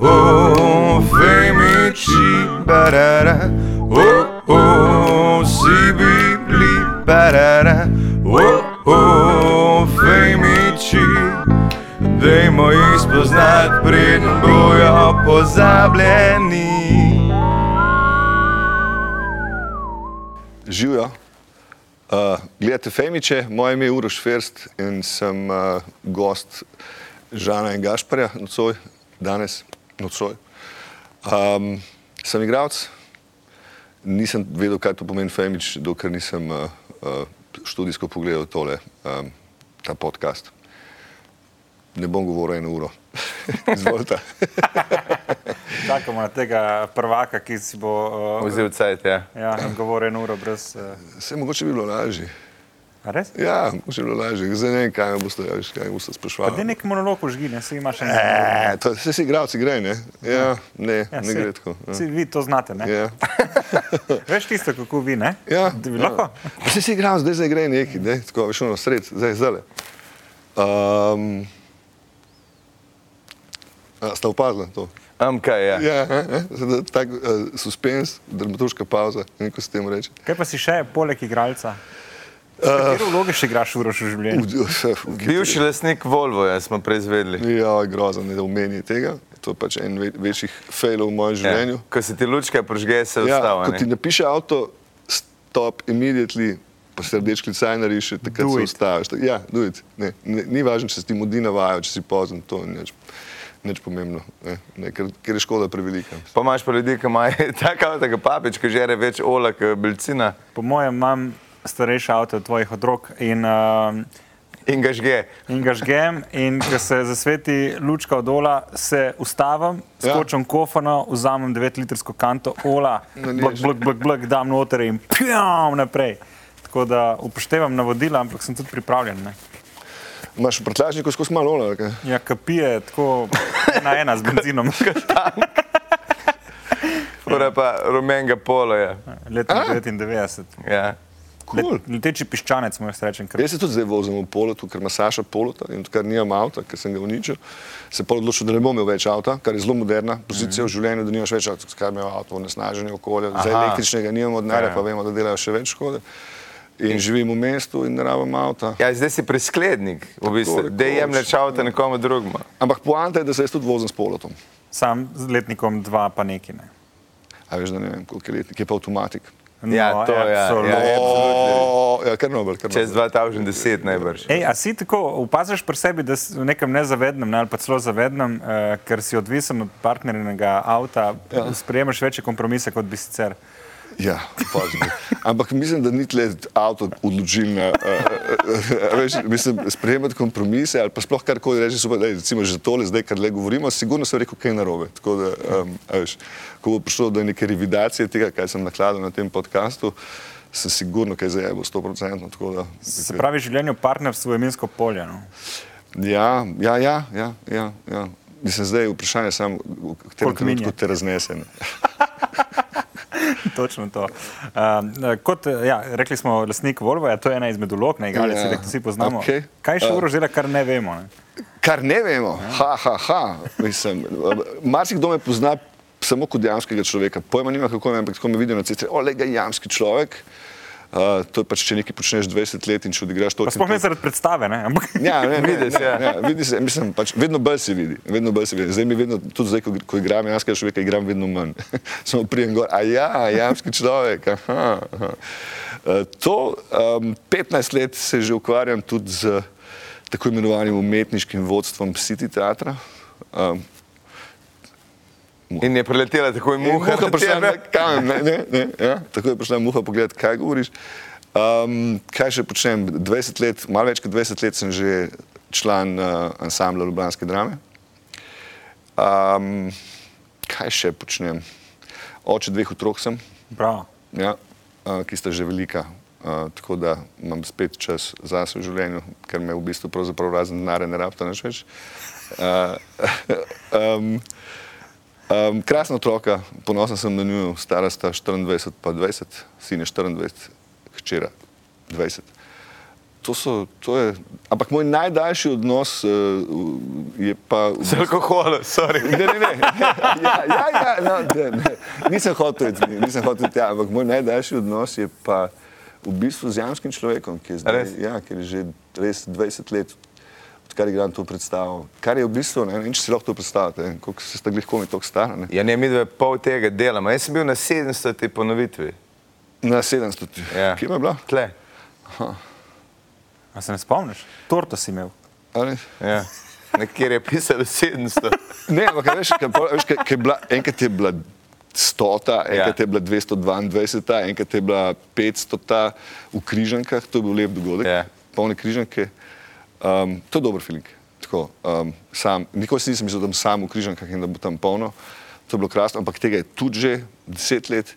oh, femici, barara, oh, oh, si bibli, barara, oh, oh, femici. Dajmo jih spoznati, preden bojo pozabljeni. Živijo. Uh, gledate Femiče, moje ime je Uroš First in sem uh, gost Žana in Gašparja nocoj, danes nocoj. Um, sem igralec, nisem vedel, kaj to pomeni Femič, dokler nisem uh, uh, študijsko pogledal tole, um, ta podcast. Ne bom govoril eno uro. Izvolite. Čakamo na tega prvaka, ki si bo uh, Vzel cajt, ja. ja, govoril eno uro brez. Uh, Vse mogoče bi bilo lažje. Res? Ja, bi bilo lažje. Zdaj ne vem, kaj me boste, ja, kaj me boste Pa da sprašvali. nek monolog užgi, ne si imaš še E, to, vse si igralci gre, ne? Ja, ne, Ja, ne gre tako. Ja. Vsi vi to znate, ne? Ja. Veš tisto, kako vi, ne? Ja, Da bi ja. lahko? Pa si si igral, zdaj zdaj gre neki, ne? tako veš ono sred, zdaj zdaj. Um, a, ste opazili to? Am kaj, ja. Ja, eh, eh, zdaj tak uh, suspens, dramaturška pauza, ne ko se temu reče. Kaj pa si še poleg igralca? Katero vloge še igraš v rošu življenja? Bivši lastnik Volvo, ja, smo prej izvedeli. Ja, grozno, ne da omeni tega. To je pač en ve večjih failov v mojem življenju. Ja. Ko se ti lučka prižge, se Ja, ustava. ko ti napiše avto, stop immediately, pa se rdeč klicaj nariše, takrat se it. ustaviš. Ja, do it. Ne, ne, ni važno, če si ti mudi navajo, če si pozen, to ni nič, nič pomembno, ne, ne, ker, ker je škoda prevelika. Pa imaš pa ljudi, ki imajo tako avto, kot papič, ki žere več ola, kot belcina Po mojem imam starejše avto od tvojih otrok in, uh, in ga žge. in ga žgem in ko se zasveti lučka od ola, se ustavim, Ja. skočim kofano, vzamem 9-litrsko kanto ola, Naliješ. blok, blok, blok, blok, dam noter in pjam naprej. Tako da upoštevam navodila, ampak sem tudi pripravljen. Ne? Imaš v prtljažniku skozi malo ola, kaj? Ja, kapije tako na ena z benzinom. Ura pa rumenega polo je. Leta 99. Ja. Cool. Let, leteči piščanec, moj srečen. Ker... Jaz se tudi zdaj vozim v polotu, ker ima Saša polota in ker nimam avta, ker sem ga uničil, se pa odločil, da ne bom imel več avta, kar je zelo moderna pozicija v življenju, da nimaš več avta, ker imaš avto, onesnaženje okolja, Aha. električnega nimamo denarja, Ja. pa vemo, da delajo še več škode. In živim v mestu in ne rabim avta. ja, zdaj si presklednik, v bistvu, da jemlješ avto nekomu drugemu. Ampak poanta je, da se jaz tudi vozim s polotom. Sam z letnikom dva pa neki ne. A veš, da ne vem, koliko je letnik, je pa avtomatik. Ja, to je, ja, absolutno. ja, absolutno. Ja, kar nobel, kar Čez nobel. 2010 najbrž. Ej, a si tako opaziš pri sebi, da si v nekem nezavednem ne, ali pa celo zavednem, eh, ker si odvisen od partnerinega avta, ja. sprejemaš večje kompromise kot bi sicer. Ja, opazim. Ampak mislim, da ni tle avto odločilna. Uh, veš, mislim, sprejemati kompromise ali pa sploh karkoli reči, super, daj, recimo že tole, zdaj, kar le govorimo, sigurno sem rekel, kaj narobe. Tako da, um, veš, ko bo prišlo do neke revidacije tega, kaj sem nakladal na tem podkastu, sem sigurno, kaj zdaj bo 100%. Tako da, Se pravi, življenje v partnerstvu je minsko polje. No? ja, ja, ja, ja, ja, ja. Mislim, zdaj je vprašanje samo, v katerem trenutku te raznese. ne. Točno to. Uh, kot, ja, rekli smo, lastnik Volvo, to je ena izmed ulog, na igralec, Ja, ja. ki vsi poznamo. okej. Kaj še Uh, uro zdaj, kar ne vemo? Ne? Kar ne vemo, ha, ha, ha. Mislim, marsikdo me pozna samo kot jamskega človeka. Pojma nima, kako me, ampak tako me vidijo na cesti. O, le ga jamski človek. Uh, to je pač, če nekaj počneš 20 let in če odigraš to. Sploh ne zaradi predstave, ne? ampak Ja, ne, ne, Vidi se, ne, ja. ja, vidi se, mislim, pač vedno bolj se vidi, vedno bolj se vidi. Zdaj mi vedno, tudi zdaj, ko, ko igram jamskega človeka, igram vedno manj. Samo prijem gor, a ja, jamski človek, aha. aha. Uh, to um, 15 let se že ukvarjam tudi z tako imenovanim umetniškim vodstvom City teatra. Um, In je preletela takoj In muha. muha na prišla, tebe. ne, kam, ne, ne, ne, ja, tako je prišla muha pogledati, kaj govoriš. Um, kaj še počnem? 20 let, malo več kot 20 let sem že član uh, ansambla Ljubljanske drame. Um, kaj še počnem? Oče dveh otrok sem, Bravo. ja, uh, ki sta že velika. Uh, tako da imam spet čas zase v življenju, ker me v bistvu pravzaprav razen denarja ne rabta nič več. Uh, um, um, krasna otroka, ponosen sem na njo, stara sta 24 pa 20, sin je 24, hčera 20. to so, to je, ampak moj najdaljši odnos uh, je pa. Z alkoholom, sorry. Ne, ne, ne. Ja, ja, ja, no, ne, ne. Nisem hotel iti, nisem hotel iti, ampak moj najdaljši odnos je pa v bistvu z jamskim človekom, ki je, zdaj, Res? ja, ki je že res 20 let, odkar igram to predstavo. Kar je v bistvu, ne vem, če si lahko to predstavljate, ne, koliko se sta glih komi toliko stara. Ne. Ja, ne, mi dve pol tega delamo. Jaz sem bil na 700. ponovitvi. Na 700. Ja. Kje je bila? Tle. A se ne spomniš? Torto si imel. Ali? Ja. Nekjer je pisalo 700. Ne, ampak veš, kaj, veš, kaj, kaj je bila, enkrat je bila stota, enkrat Ja. je bila 222, enkrat je bila 500 v križankah, to je bil lep dogodek, Ja. polne križanke. Um, to je dober feeling. Tako, um, sam, nikoli si nisem mislil, da bom sam v križankah in da bo tam polno. To je bilo krasno, ampak tega je tudi že 10 let.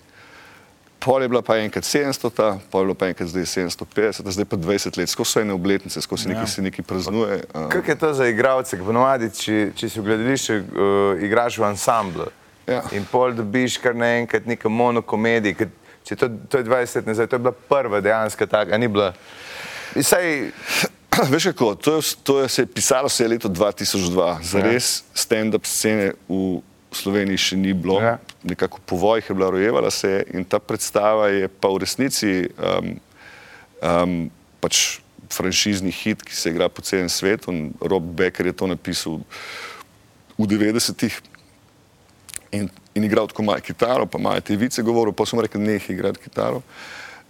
Pol je bila pa enkrat 700, pol je bila pa enkrat zdaj 750, zdaj pa 20 let, skozi so ene obletnice, skozi Ja. ja. se nekaj praznuje. Um, Kako je to za igralce? Ponovadi, če, če si v gledališču, uh, igraš v ansamblu Ja. in pol dobiš kar naenkrat neko monokomedijo. ker Če to, to je 20 let nazaj, to je bila prva dejanska taka, ni bila. Saj, Veš kako, to je, to je se je pisalo se je leto 2002, zares ja. stand-up scene v Sloveniji še ni bilo, Ja. nekako po vojih je bila rojevala se je in ta predstava je pa v resnici um, um, pač franšizni hit, ki se igra po celem svetu Rob Becker je to napisal v 90-ih in, in igral tako malo kitaro, pa malo te vice govoril, pa sem rekel, nehaj igrati kitaro.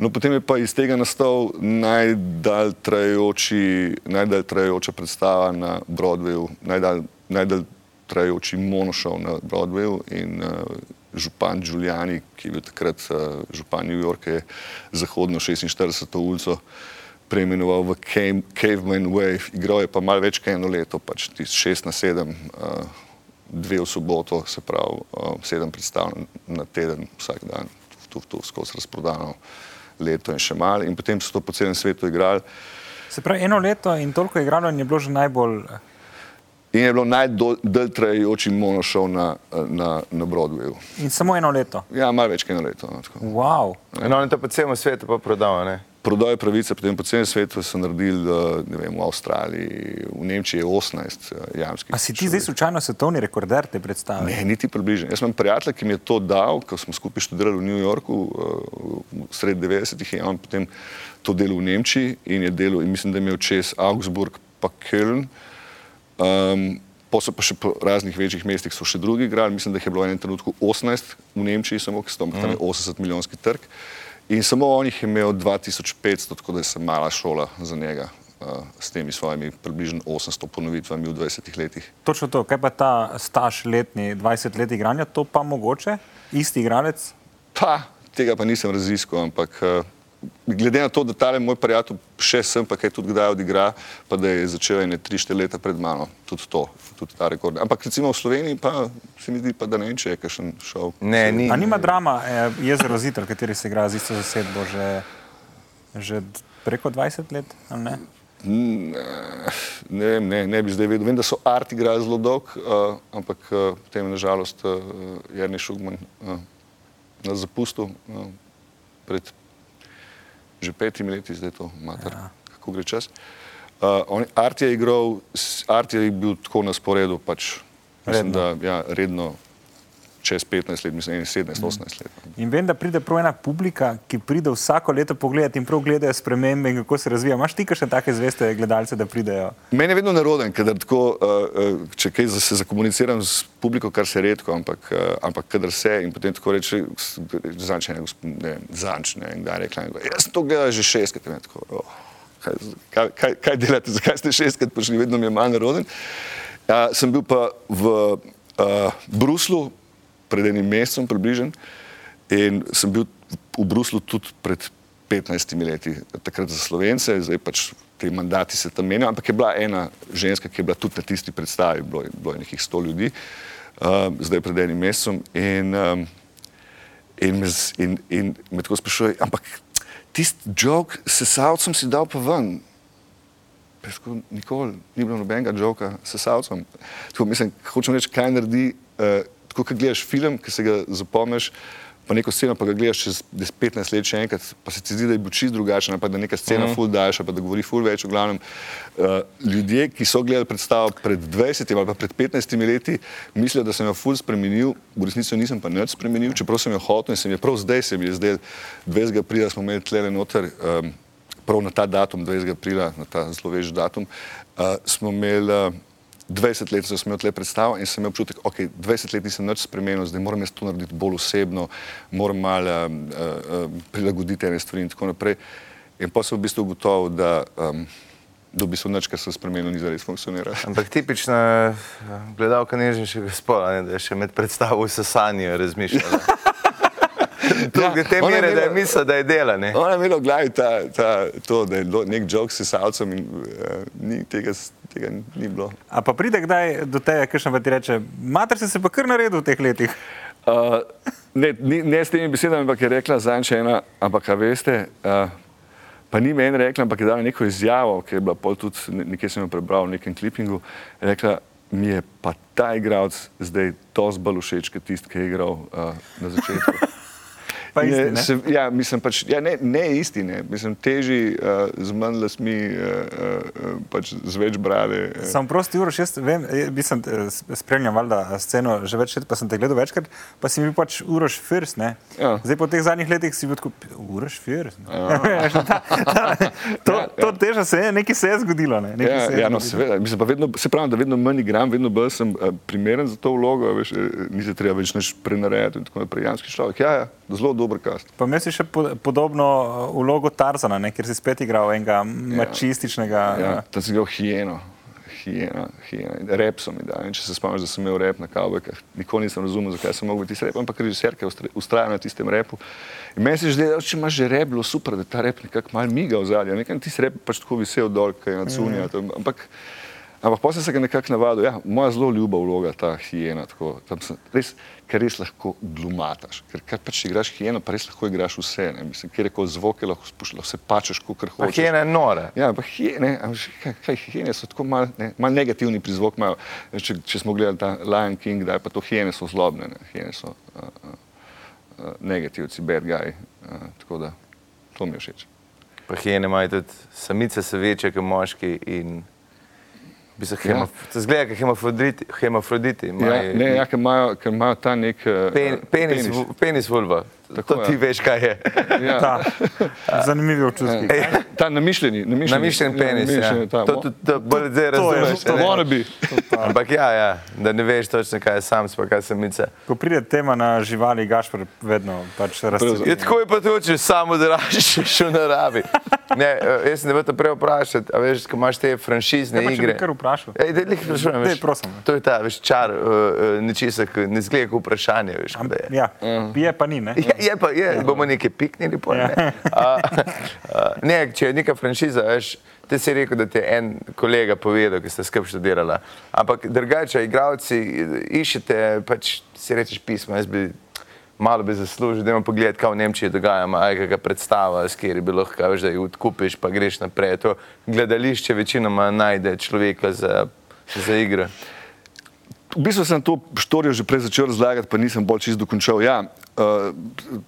No, potem je pa iz tega nastal najdalj trajajoči, najdalj trajajoča predstava na Broadwayu, najdalj, najdalj trajajoči monošov na Broadwayu in uh, župan Giuliani, ki je bil takrat uh, župan New Yorka, je zahodno 46. ulico preimenoval v Cave, Caveman Wave. Igral je pa malo več kot eno leto, pač 6 na 7, uh, dve v soboto, se pravi uh, sedem predstav na teden vsak dan, tu, tu skozi razprodano leto in še malo. In potem so to po celem svetu igrali. Se pravi, eno leto in toliko je igralo in je bilo že najbolj. In je bilo najdalj trajajoči monošov na, na, na Broadwayu. In samo eno leto. Ja, malo več kot eno leto. No, tako. Wow. no, je to po celem svetu pa prodal, ne? Prodajo pravice, potem po celem svetu so naredili, eh, ne vem, v Avstraliji, v Nemčiji je 18 eh, jamskih. A si ti zdaj slučajno svetovni rekorder te predstave? Ne, niti približno. Jaz imam prijatelja, ki mi je to dal, ko smo skupaj študirali v New Yorku, uh, sred 90-ih, in on potem to delal v Nemčiji in je delal, in mislim, da je imel čez Augsburg pa Köln. Um, pa so pa še po raznih večjih mestih so še drugi igrali, mislim, da jih je bilo v enem trenutku 18 v Nemčiji, samo ki so tam, je 80 milijonski trg. In samo on jih je imel 2500, tako da je se mala šola za njega uh, s temi svojimi približno 800 ponovitvami v 20 letih. Točno to, kaj pa ta staž letni, 20 let igranja, to pa mogoče, isti igralec. Pa, tega pa nisem raziskal, ampak uh, glede na to, da tale moj prijatelj še sem, pa kaj tudi kdaj odigra, pa da je začel ene 3-4 leta pred mano, tudi to, tudi ta rekord. Ampak recimo v Sloveniji pa se mi zdi, pa, da ne vem, če je kakšen šov. Ne, ni. A nima drama eh, Jezero Zitr, kateri se igra z isto zasedbo že, že preko 20 let? ali Ne? Ne, vem, ne, ne bi zdaj vedel. Vem, da so Art igrali zelo dolg, uh, ampak uh, potem je nažalost uh, Jarni Šugman uh, nas zapustil uh, pred že petimi leti, zdaj to mater, ja. kako gre čas. Uh, on, Art je igral, Art je bil tako na sporedu, pač, mislim, Redno. da ja, redno čez 15 let, mislim, 17-18 let. In vem, da pride prav ena publika, ki pride vsako leto pogledati in prav gledajo spremembe in kako se razvija. Imaš ti še take zveste gledalce, da pridejo? Meni je vedno neroden, kadar tako, uh, uh, če kaj se zakomuniciram s publiko, kar se redko, ampak, uh, ampak kadar se in potem tako reče, zanč ne, gosp- ne, vem, zanč ne, in kdaj je rekla, jaz to gledal že šestkrat, in tako, oh, kaj, kaj, kaj, delate, zakaj ste šestkrat prišli, vedno mi je manj neroden. Uh, sem bil pa v uh, Bruslu pred enim mesecem približen in sem bil v Bruslu tudi pred 15 leti, takrat za Slovence, zdaj pač ti mandati se tam menjajo, ampak je bila ena ženska, ki je bila tudi na tisti predstavi, bilo bilo je nekih 100 ljudi, um, zdaj pred enim mesecem in, um, in, me, in, in me tako sprašuje, ampak tisti jok s savcem si dal pa ven. Tako, Nikoli ni bilo nobenega joka s savcem. Tako, mislim, hočem reči, kaj naredi, uh, tako kot gledaš film, ki se ga zapomniš, pa neko sceno, pa ga gledaš čez 10, 15 let še enkrat, pa se ti zdi, da je bil čist drugačen, pa da neka scena Mhm. ful daljša, pa da govori ful več. V glavnem, uh, ljudje, ki so gledali predstavo pred 20 ali pa pred 15 leti, mislijo, da sem jo ful spremenil, v resnici nisem pa nič spremenil, čeprav sem jo hotel in sem jo prav zdaj se mi je zdaj, 20. aprila smo imeli tlele noter, um, prav na ta datum, 20. aprila, na ta zelo več datum, uh, smo imeli uh, 20 let, so smo imeli tle predstavo in sem imel občutek, ok, 20 let nisem nič spremenil, zdaj moram jaz to narediti bolj osebno, moram malo uh, uh, prilagoditi ene stvari in tako naprej. In pa sem v bistvu ugotovil, da, um, da v bistvu nič, kar sem spremenil, ni zares funkcioniralo. Ampak tipična eh, gledalka nežnejšega spola, ne, da je še med predstavo vse sanje razmišljala. To Ja, te mere, da je imela- misel, da je dela. Ne? Ona je imela v glavi ta, ta, to, da je nek jok s salcem in uh, ni, tega, tega ni bilo. A pa pride kdaj do tega, kakšen pa ti reče, mater si se pa kar naredil v teh letih. Uh, ne, ni, ne s temi besedami, ampak je rekla zanj ena, ampak a veste, uh, pa ni meni rekla, ampak je dala neko izjavo, ki je bila pol tudi, ne- nekje sem jo prebral v nekem klipingu, rekla, mi je pa ta igralec zdaj dosti bolj všeč, kot tisti, ki je igral uh, na začetku. Pa isti, ne? se, ja, mislim pač, ja, ne, ne isti, ne. mislim teži uh, z manj lasmi, uh, uh, pač z več brade. Uh. Sam prosti uroš, jaz vem, eh, mislim, eh, spremljam valjda sceno že več let, pa sem te gledal večkrat, pa si bil pač uroš first, ne? Ja. Zdaj po teh zadnjih letih si bil tako, uroš first. Ja. to, to teža se je, nekaj se je zgodilo, ne? Nekaj Ja, se je ja, no, seveda. Mislim, pa vedno, se pravi, da vedno manj igram, vedno bolj sem uh, primeren za to vlogo, veš, eh, ni se treba več nič prenarejati in tako naprej. Janski človek, ja, ja, zelo dober kast. Pa imel si še po, podobno eh, vlogo Tarzana, ne? kjer si spet igral enega mačističnega. Ja, tam sem igral hijeno. Hijena, hijena. Rep so mi dali. Če se spomniš, da sem imel rep na kavbojkah, nikoli nisem razumel, zakaj sem mogel tisti rep, ampak režiser, ki je ustrajal na tistem repu. In meni se je zdelo, če imaš že rep, bilo super, da ta rep nekako mal miga v zadnje. Nekaj tisti rep pač tako visel dol, kaj je na cunja. Mm. Ampak, ampak potem sem se nekako navadil. Ja, moja zelo ljuba vloga, ta hijena. Tako, tam sem, res, ker res lahko glumataš. Ker kaj pač igraš hijeno, pa res lahko igraš vse. Ne? Mislim, kjer je kot zvoke, lahko spuščaš, lahko se pačeš, kot Pa hočeš. hijene nore. Ja, ampak hijene, kaj, kaj hijene so tako mal, ne, mal negativni prizvok. Imajo. Veš, Če, če smo gledali ta Lion King, da je pa to hijene so zlobne, ne. hijene so uh, uh, negativci, bad guy. Uh, tako da to mi je všeč. Pa hijene imajo tudi samice, so večje kot moški. In... bistvu Ja. Hemaf... To zgleda, kot hemafroditi. hemafroditi Ja, imajo- ne, ja, ker imajo, ker imajo ta nek Pen, penis, penis. penis vulva. Tako, to ti ja. veš, kaj je. Ja, Ta, zanimivi občutki. Ej, ta namišljeni, namišljeni, Namišljen penis. Ja. namišljeni, ta, To tudi to bolj zdaj To je- razumeš. to a ne? Wanna be. Ampak ja, ja, da ne veš točno, kaj je sam, pa kaj samica. Ko pride tema na živali, Gašpor vedno pač razcveti. Je tako je pa to, če samo delaš še v naravi. Ne, eh, jaz sem te vrtel prej vprašati, a veš, ko imaš te franšizne Ja, pa če bi igre. kar vprašal. Ej, daj, lih vprašujem, Daj, veš, prosim. To je ta, veš, čar uh, nečesa, ki ne zgleda kot vprašanje, veš, da je. Ja, je pa ni, ne? Ja, je pa, je, bomo nekaj piknili, pol, Ja. ne. A, a, ne, če je neka franšiza, veš, ti si rekel, da ti je en kolega povedal, ki ste skupaj študirala. Ampak drugače, igravci, iščete, pač si rečeš pismo, jaz bi malo bi zaslužil, da imam pogled, kaj v Nemčiji dogaja, aj kakšna predstava, s kateri bi lahko, veš, da jih odkupiš, pa greš naprej. To gledališče večinoma najde človeka za, za igro. V bistvu sem to štorijo že prej začel razlagati, pa nisem bolj čist dokončal. Ja, uh,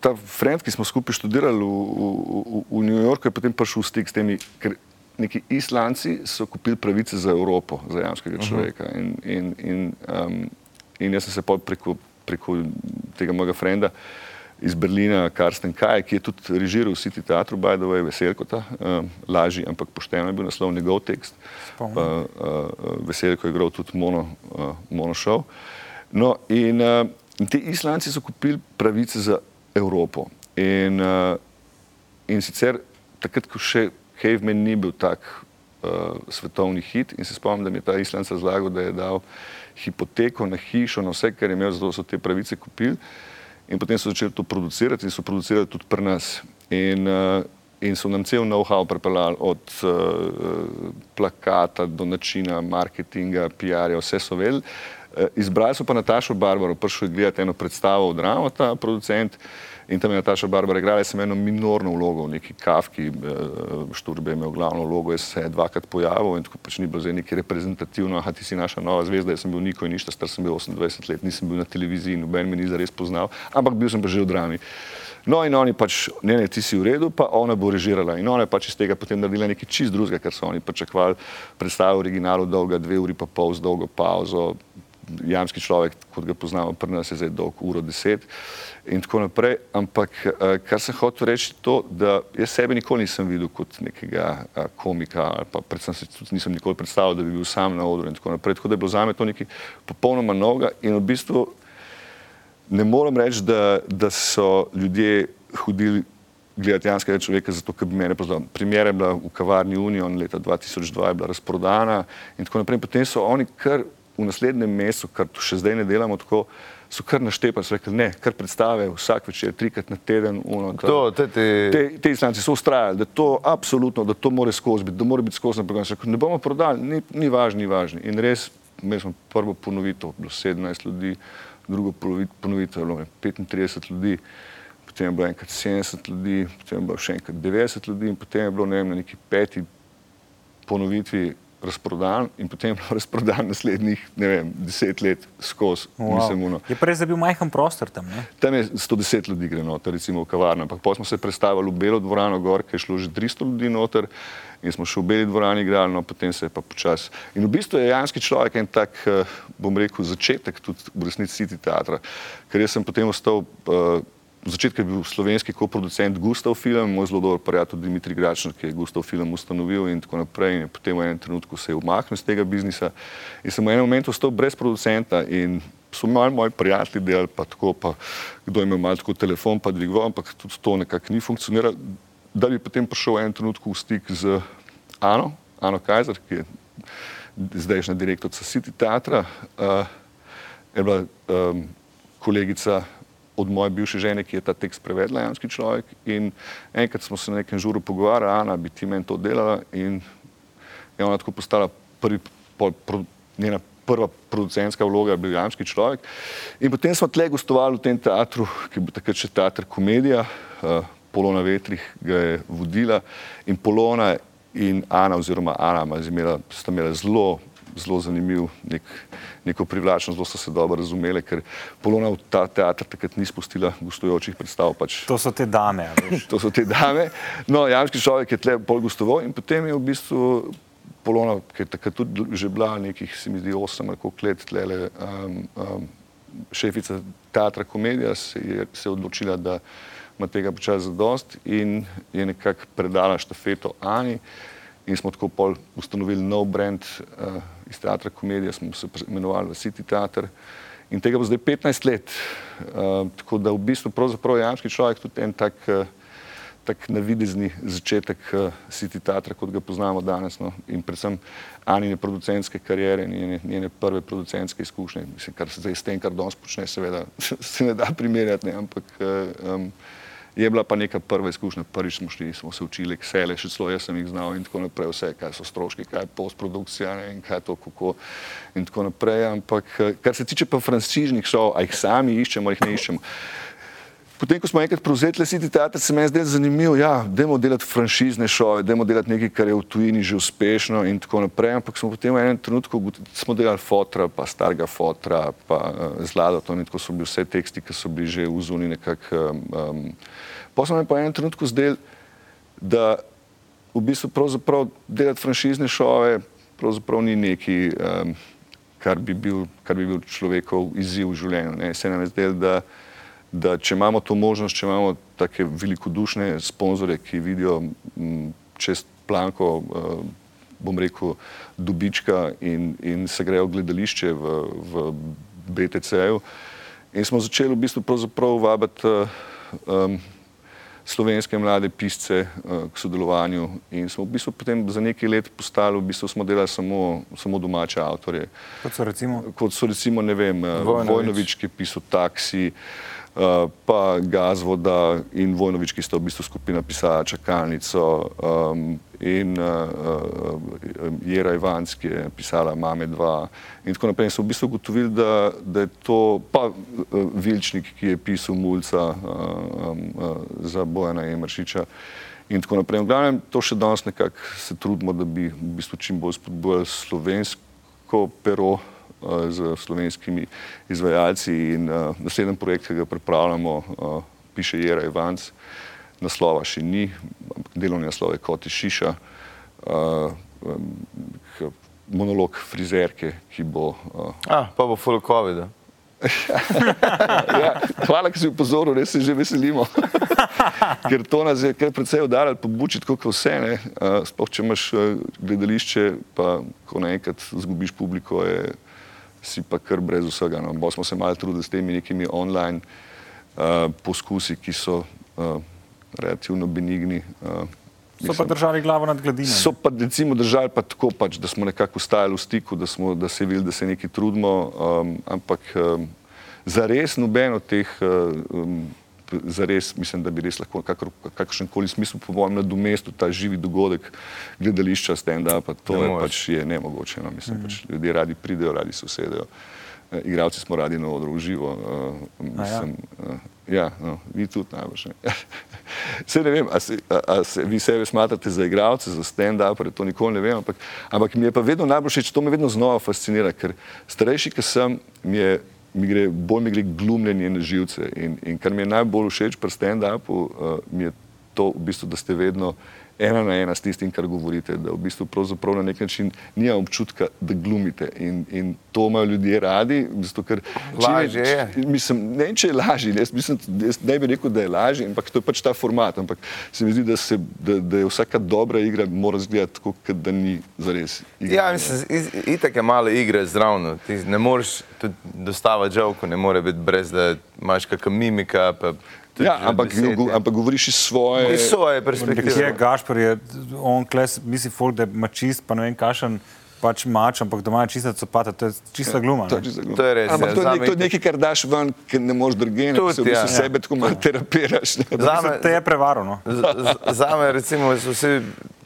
ta friend, ki smo skupaj študirali v, v, v New Yorku, je potem prišel v stik s temi, ker neki Islanci so kupili pravice za Evropo, za jamskega človeka. In, in, in, um, in jaz sem se preko, preko tega mojega frenda iz Berlina, Karsten Kaj, ki je tudi režiral City Teatru, by the way, Veselkota, um, lažji, ampak pošteno je bil naslov njegov tekst. Spomnim. Pa, uh, Veselko je igral tudi mono, uh, mono. No, in, uh, in ti Islanci so kupili pravice za Evropo. In, uh, in sicer takrat, ko še Caveman ni bil tak uh, svetovni hit, in se spomnim, da mi je ta Islanc razlagal, da je dal hipoteko na hišo, na vse, kar je imel, zato so te pravice kupili. In potem so začeli to producirati in so producirali tudi pri nas. In, uh, in so nam cel know-how pripeljali od uh, plakata do načina marketinga, PR-ja, vse so vedeli. Eh, Izbrali so pa Natašo Barbaro, prišel je gledati eno predstavo od Drama, ta producent. In tam je Nataša Barbara igrala, sem eno minorno vlogo, neki kavki, Šturbe je imel glavno vlogo, jaz se je dvakrat pojavil in tako pač ni bilo zdaj neki reprezentativno, aha, ti si naša nova zvezda, jaz sem bil Niko in ništa, star sem bil 28 let, nisem bil na televiziji, noben me ni zares poznal, ampak bil sem pa že v drami. No in oni pač, ne, ne, ti si v redu, pa ona bo režirala in ona je pač iz tega potem naredila nekaj čist drugega, ker so oni pričakovali predstavo v originalu dolga dve uri pa pol z dolgo pauzo, jamski človek, kot ga poznamo, pri nas je zdaj dolg uro deset in tako naprej. Ampak eh, kar sem hotel reči, to, da jaz sebe nikoli nisem videl kot nekega eh, komika, ali pa predvsem se tudi nisem nikoli predstavljal, da bi bil sam na odru in tako naprej. Tako da je bilo zame to nekaj popolnoma novega in v bistvu ne morem reči, da, da so ljudje hodili gledati janskega človeka, zato ker bi mene poznal. Primer je bila v kavarni Union leta 2002, je bila razprodana in tako naprej. Potem so oni kar v naslednjem mesecu, kar tu še zdaj ne delamo tako, so kar naštepali, so rekli, ne, kar predstave vsak večer, trikrat na teden. Uno, To, to ti... te, te islanci so ustrajali, da to absolutno, da to mora skozi biti, da mora biti skozi na program. Rekli, ne bomo prodali, ni, ni važno, ni važno. In res, imeli smo prvo ponovitev, bilo 17 ljudi, drugo ponovit- ponovitev, je bilo 35 ljudi, potem je bilo enkrat 70 ljudi, potem je bilo še enkrat 90 ljudi in potem je bilo ne vem, na neki peti ponovitvi razprodan in potem razprodan naslednjih, ne vem, deset let skozi. Wow. Mislim, ono. Je prej bil majhen prostor tam. Ne? Tam je 110 ljudi gre noter, recimo v kavarno. Ampak potem smo se predstavili v Belo dvorano gor, kjer je šlo že 300 ljudi noter in smo še v Beli dvorani igrali, no potem se je pa počasi. In v bistvu je Janski človek en tak, eh, bom rekel, začetek tudi v resnici City teatra, ker jaz sem potem ostal uh, v začetku je bil slovenski koproducent Gustav Film, moj zelo dober prijatelj Dimitri Gračner, ki je Gustav Film ustanovil in tako naprej. In potem v enem trenutku se je umaknil iz tega biznisa in sem v enem momentu ostal brez producenta in so malo moji prijatelji delali, pa tako, pa kdo je imel malo tako telefon, pa dvigoval, ampak tudi to nekako ni funkcioniralo. Da bi potem prišel v enem trenutku v stik z Ano, Ano Kajzer, ki je zdajšnja direktorica City teatra, uh, je bila um, kolegica od moje bivše žene, ki je ta tekst prevedla, janski človek. In enkrat smo se na nekem žuru pogovarjali, Ana, bi ti meni to delala in je ona tako postala prvi, pol, pro, njena prva producentska vloga, je bil janski človek. In potem smo tle gostovali v tem teatru, ki je bil takrat še teater komedija, uh, Polona Vetrih ga je vodila in Polona in Ana oziroma Ana sta imela zelo zelo zanimiv, nek, neko privlačno, zelo so se dobro razumele, ker Polona v ta teater takrat ni spustila gostujočih predstav. Pač. To so te dame. To so te dame. No, Janski človek je tle pol gostoval in potem je v bistvu Polona, ki je takrat tudi že bila nekih, se mi zdi, osem ali koliko let tlele, um, um, šefica teatra komedija, se je, se je odločila, da ima tega počasi zadost in je nekako predala štafeto Ani in smo tako pol ustanovili nov brand uh, iz teatra komedija, smo se imenovali City Theater in tega bo zdaj 15 let. Uh, tako da v bistvu je Janski človek tudi en tak, uh, tak navidezni začetek uh, City Theatra, kot ga poznamo danes. No? In predvsem Anine producentske karijere, njene, njene prve producentske izkušnje, mislim, kar se zdaj s tem, kar danes počne, seveda se ne da primerjati, ne? ampak uh, um, je bila pa neka prva izkušnja. Prvič smo šli, smo se učili Excel, še celo jaz sem jih znal in tako naprej, vse, kaj so stroški, kaj je postprodukcija ne, in kaj je to, kako in tako naprej. Ampak eh, kar se tiče pa franšižnih šov, a jih sami iščemo, jih ne iščemo. Potem, ko smo enkrat prevzeli City Theater, se meni zdelo zanimivo, ja, dajmo delati franšizne šove, dajmo delati nekaj, kar je v tujini že uspešno in tako naprej, ampak smo potem v enem trenutku smo delali fotra, pa starega fotra, pa uh, zlato, in tako so bili vse teksti, ki so bili že v zuni nekako. Um, pa smo mi pa v enem trenutku zdeli, da v bistvu pravzaprav delati franšizne šove pravzaprav ni neki, um, kar, bi bil, kar bi bil človekov izziv v življenju. Ne. Se nam je zdelo, da da če imamo to možnost, če imamo take velikodušne sponzore, ki vidijo m, čez planko, uh, bom rekel, dobička in, in se grejo gledališče v, v BTC-ju. In smo začeli v bistvu pravzaprav vabiti uh, um, slovenske mlade pisce uh, k sodelovanju in smo v bistvu potem za nekaj let postali, v bistvu smo delali samo, samo domače avtorje. Kot so recimo. Kot so recimo, ne vem, Vojnović. Vojnovič, ki je pisal taksi, Uh, pa Gazvoda in Vojnovič, ki sta v bistvu skupina pisala čakalnico um, in uh, uh, Jera Ivanc, ki je pisala Mame 2 in tako naprej. In so v bistvu ugotovili, da, da je to pa uh, Vilčnik, ki je pisal Mulca uh, uh, za Bojana Emršiča in tako naprej. V glavnem to še danes nekako se trudimo, da bi v bistvu čim bolj spodbujali slovensko pero z slovenskimi izvajalci in uh, naslednji projekt, ki ga pripravljamo, uh, piše Jera Ivanc, naslova še ni, delovni naslov je kot je Šiša, um, monolog frizerke, ki bo. A, pa bo full COVID. ja, hvala, ker si upozoril, res se že veselimo. Ker to nas je kar precej udarilo po buči, tako kot vse. Uh, sploh če imaš gledališče, pa ko naenkrat zgubiš publiko, je, si pa kar brez vsega. No. Bo smo se malo trudili s temi nekimi online uh, poskusi, ki so uh, relativno benigni. Uh, So pa držali glavo nad gladino. So pa recimo držali pa tako, pač, da smo nekako ustajali v stiku, da, smo, da se videli, da se nekaj trudimo, um, ampak um, za res noben od teh, um, za res mislim, da bi res lahko kakršen koli smisel po mojem nadomestil ta živi dogodek gledališča stand-upa, to Ne je pač je nemogoče. No, mislim, mm. pač, ljudje radi pridejo, radi se usedejo. Uh, igravci smo radi na odru v živo. Uh, mislim, uh, ja, no, vi tudi najbolj. Vse ne vem, a se, a, a se vi sebe smatrate za igralce, za stand-upere, to nikoli ne vem, ampak, ampak mi je pa vedno najbolj všeč, to me vedno znova fascinira, ker starejši, ki sem, mi je mi gre, bolj mi gre glumljenje na živce. In, in kar mi je najbolj všeč pri stand-upu, uh, mi je to, v bistvu, da ste vedno ena na ena s tistim, kar govorite, da v bistvu pravzaprav na nek način nima občutka, da glumite. In, in to imajo ljudje radi. Bistvu, ker, Lažje je. Mislim, ne vem, če je lažje, jaz, mislim, jaz ne bi rekel, da je lažje, ampak to je pač ta format. Ampak se mi zdi, da, se, da, da je vsaka dobra igra mora izgledati tako, kot da ni zares. Igra, Ja, mislim, iz- itak je malo igre zravno. Ti ne moreš tudi dostavati žovko, ne more biti brez da imaš kakšna mimika. Pa ja ampak, besede. go- ampak govoriš iz svoje. Iz svoje perspektive. Gašpor je, on kles, misli folk, da ima čist, pa ne vem kašen, pač mač, ampak doma je čista copata, to je čista gluma. To ne. je, čisto gluma. To je res, Ampak ja, to, je zame nek, to je nekaj, kar daš ven, ker ne moreš drugega, Tudi, se v bistvu ja. sebe tako malo terapiraš. ne. Zame, Te je prevarano. za me, recimo, so vsi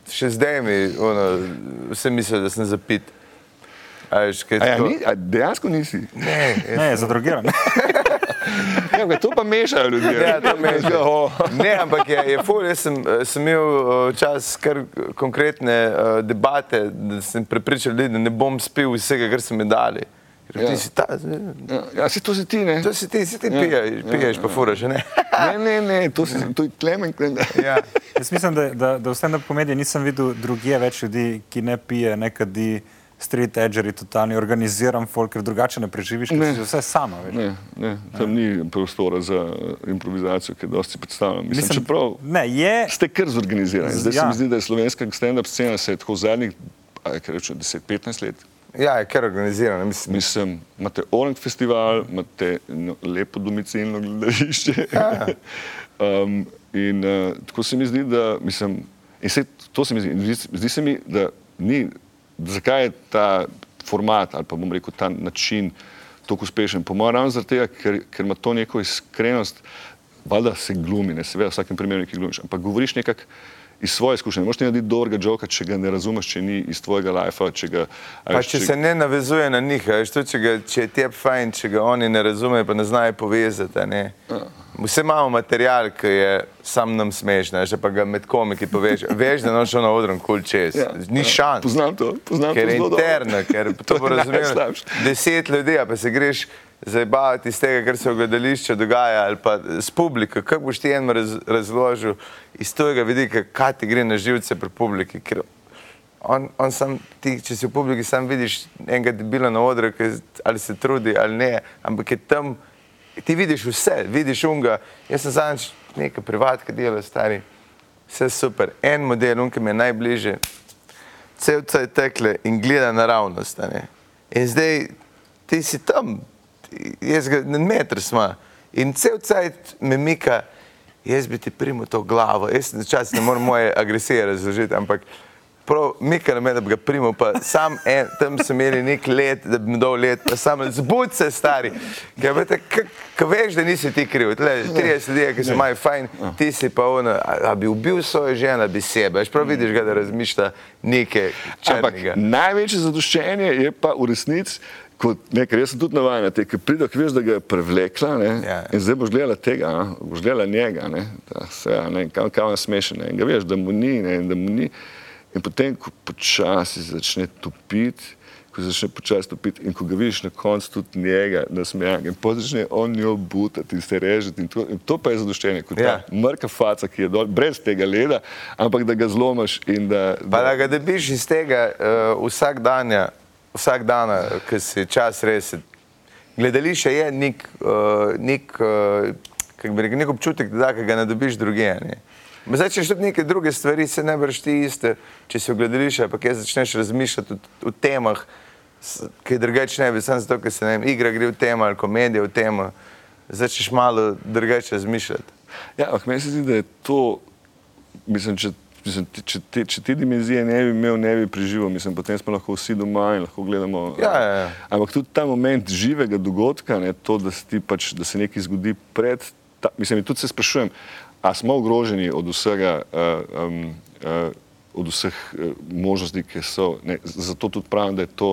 še zdaj mi, ono, vsi mislijo, da sem zapit. A, veš, kaj je A ja, tako- ni, a dejansko nisi. Ne, Ne, je zadrogiran. Ja, to pa mešajo ljudje. Ja, to mešajo. Oh. Ne, ampak je, je ful, jaz sem, eh, sem imel eh, čas kar konkretne uh, debate, da sem prepričal ljudi, da ne bom spil vsega, kar so mi dali. Ja. ti si ta, Ja, ja, si to si ti, ne? to si ti, si ti Ja, piješ, ja, piješ pa ja. furaš, a ne? Ne, ne, ne, to, si, to je klemen. klemen. Ja. Jaz mislim, da, da, da v stand-up komediji nisem videl drugje več ljudi, ki ne pije, ne kadi, street edgeri, totalni organiziran folk, ker drugače ne preživiš, ker Ne. si vse sama. Veš. Ne, ne, tam ni prostora za improvizacijo, ki je dosti predstavljena. Mislim, Mislim, čeprav ne, je, ste kar zorganizirani. Zdaj se Ja. mi zdi, da je slovenska stand-up scena se je tako zadnjih, kaj rečem, 10-15 let. ja, je kar organizirano. Mislim, Mislim, imate Orang festival, imate no, lepo domicilno gledališče. um, in uh, tako se mi zdi, da mislim, in se, to se mi zdi, zdi, zdi se mi, da ni, zakaj je ta format ali pa bom rekel ta način tako uspešen. Po mojem ravno zaradi tega, ker, ker ima to neko iskrenost, valjda se glumi, ne seveda v vsakem primeru nekaj glumiš, ampak govoriš nekako iz svoje izkušnje. Ne moreš ti narediti dobrega joka, če ga ne razumeš, če ni iz tvojega lajfa, če ga. Pa veš, če se ne navezuje na njih, veš, to, če, ga, če je tebi fajn, če ga oni ne razumejo, pa ne znajo povezati. Ne? Vse imamo material, ki je sam nam smešen, že pa ga med komiki poveš. Veš, da noč na odru kul čez. Ja, Ni ja, šans. Poznam to, poznam Ker to je zelo dobro. interno, ker to bo je razumelo najslabše. deset ljudi, pa se greš zabavati iz tega, kar se v gledališču dogaja, ali pa s publiko. Kako boš ti enem raz, razložil iz tega vidika, kaj ti gre na živce pri publiki? Ker on, on sam, ti, če si v publiki, sam vidiš enega debila na odru, ali se trudi ali ne, ampak je tam, ti vidiš vse, vidiš unga. Jaz sem zadnjič nekaj privatka delal, stari, vse super. En model, unka mi je najbližje, cel cel tekle in gleda naravnost. In zdaj ti si tam, jaz ga na metr sma in cel cajt me mika, jaz bi ti primil to glavo, jaz včasih ne morem moje agresije razložiti, ampak prav Mika na mene, da bi ga primal, pa sam en, tam so imeli nek let, da bi mi dal let, pa sam zbud se stari. Ker veste, ko veš, da nisi ti kriv, tle, 30 ljudi, ki so imajo fajn, ti si pa ono, a, a bi ubil svojo ženo, a bi sebe. Veš, prav vidiš ga, da razmišlja Ampak črnega. največje zadoščenje je pa v resnici, kot nekaj, jaz sem tudi navaden, te, ki pride, ki veš, da ga je prevlekla ne, Ja. in zdaj boš gledala tega, a, boš gledala njega, ne, da se, a, ne, kam, kam je smešen, ne, in ga veš, da mu ni, ne, in da mu ni. In potem, ko počasi začne topiti, ko začne počasi topiti in ko ga vidiš na koncu tudi njega, nasmejan, in potem začne on njo butati in se režeti. In to, in to pa je zadoščenje, kot Ja. ta mrka faca, ki je dol, brez tega leda, ampak da ga zlomaš in da. Pa da ga dobiš iz tega uh, vsak dan, vsak dan, ki si čas res. Gledališče je nek, uh, nek, uh, bi rekel, nek občutek, da ga ne dobiš druge. Ne? Zdaj, če še neke druge stvari, se ne breš ti iste, če si v gledališču, pa kaj začneš razmišljati o, o temah, ki drugače ne bi, samo zato, ker se ne vem, igra gre v temo ali komedija v temo, začneš malo drugače razmišljati. Ja, ampak meni se zdi, da je to, mislim, če, mislim, če, te, če te dimenzije ne bi imel, ne bi preživel, mislim, potem smo lahko vsi doma in lahko gledamo. Ja, ja, ja. Ampak tudi ta moment živega dogodka, ne, to, da se, pač, da se nekaj zgodi pred, ta, mislim, tudi se sprašujem, a smo ogroženi od vsega. Uh, um, uh, Od vseh eh, možnosti, ki so. Ne, zato tudi pravim, da je to,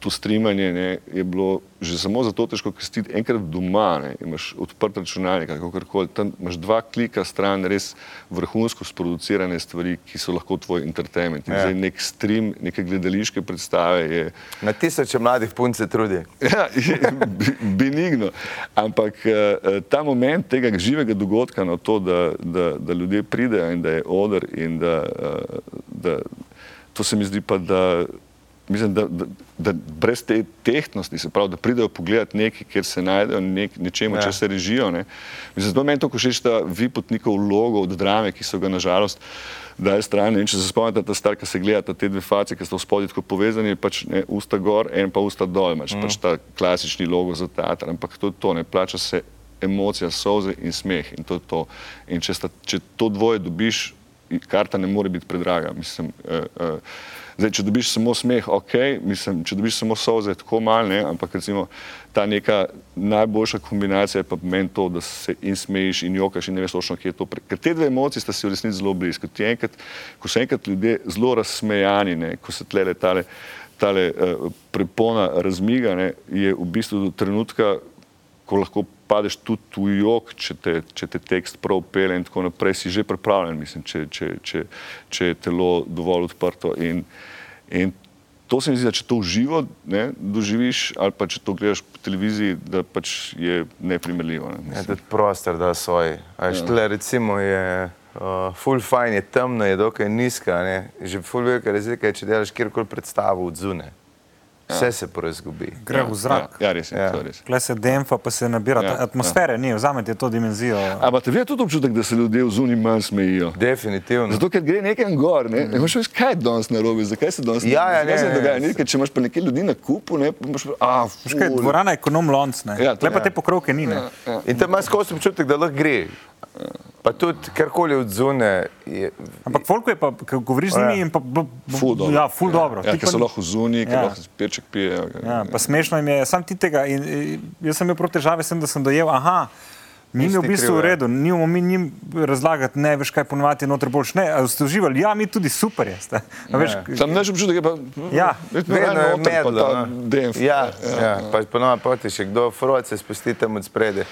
to streamanje ne, je bilo že samo zato težko, ker si enkrat doma, ne, imaš odprt računalnik kakorkoli, tam imaš dva klika stran res vrhunsko sproducirane stvari, ki so lahko tvoj entertainment. In Ja. zdaj nek stream, neke gledališke predstave je, Na tisoče mladih punc se trudi. Ja, je benigno. Ampak eh, ta moment tega živega dogodka, no, to, da, da, da ljudje pridejo in da je odr, in da, eh, da to se mi zdi pa, da. Mislim, da, da, da brez te tehtnosti, se pravi, da pridejo pogledati nekaj, kjer se najdejo nek, nečemu, Ja. če se režijo. Ne. Mislim, zato meni to všeč, da vi potnikov vlogo od drame, ki so ga nažalost daje stran. In če se spomnite, ta star, ki se gledata te dve face, ki sta v spodnji tako povezani, pač ne, usta gor, en pa usta dol, pač, mm. pač ta klasični logo za teater. Ampak to je to, ne plača se emocija, solze in smeh. In to je to. In če, sta, če to dvoje dobiš, karta ne more biti predraga. Mislim, uh, uh, Zdaj, če dobiš samo smeh, ok, mislim, če dobiš samo solze, tako malo, ne, ampak recimo ta neka najboljša kombinacija je pa meni to, da se in smejiš in jokaš in ne veš točno, kje je to. Pre... Ker te dve emociji sta si v resnici zelo blizu. Enkrat, ko so enkrat ljudje zelo razsmejani, ne, ko se tlele tale, tale uh, prepona razmiga, ne, je v bistvu do trenutka, ko lahko padeš tudi v jok, če te, če te tekst prav pele in tako naprej, si že pripravljen, mislim, če, če, če, če je telo dovolj odprto. In, in to se mi zdi, da če to uživo ne, doživiš, ali pa če to gledaš po televiziji, da pač je neprimerljivo. Ne, Ja, mislim. tudi prostor da svoj. Ja. Tle, recimo je uh, full fine, je temno, je dokaj nizka. Ne? Že full velika razlika je, če delaš kjerkoli predstavo od zune. Vse se porazgubi. Gre v zrak. Ja, ja, res je. Ja. Ja. Res. Klej se demfa, pa se nabira. Ja, Ja, atmosfere ja. ni, vzamete to dimenzijo. Ampak vi tudi občutek, da se ljudje v zunji manj smejijo. Definitivno. Zato, ker gre nekam gor, ne, ne veš, kaj je danes na robe, zakaj se danes Ja, ja, ne, se ne, dogaja. ne. Ker če imaš pa nekaj ljudi na kupu, ne, pa imaš pa, a, Veš kaj, dvorana je ekonom lonc, ne. Ja, to- Klej pa ja. te pokrovke ni, ne. In tam imaš skozi občutek, da lahko gre. Pa tudi karkoli od zune. Je, Ampak folko je pa, ko govoriš z Ja. njimi, pa, b, Ful dobro. ja, ful dobro. Ja, Ti ker pa so ni- lahko zunji, ker Ja. lahko peček pijejo. Ja, pa smešno jim je, sam ti tega. In, in, jaz sem imel prav težave s tem, da sem dojel, aha, njim je v bistvu kriv, v ja. redu, nimamo mi njim razlagati, ne veš, kaj ponovati, noter boljš. Ne, a ste uživali, ja, mi tudi super je. A veš, Sam naš občutek je pa, Ja. vedno je pa medlo. ta no. demf. Ja, ja. Pa ponovno poti še kdo, froce spusti tam od sprede.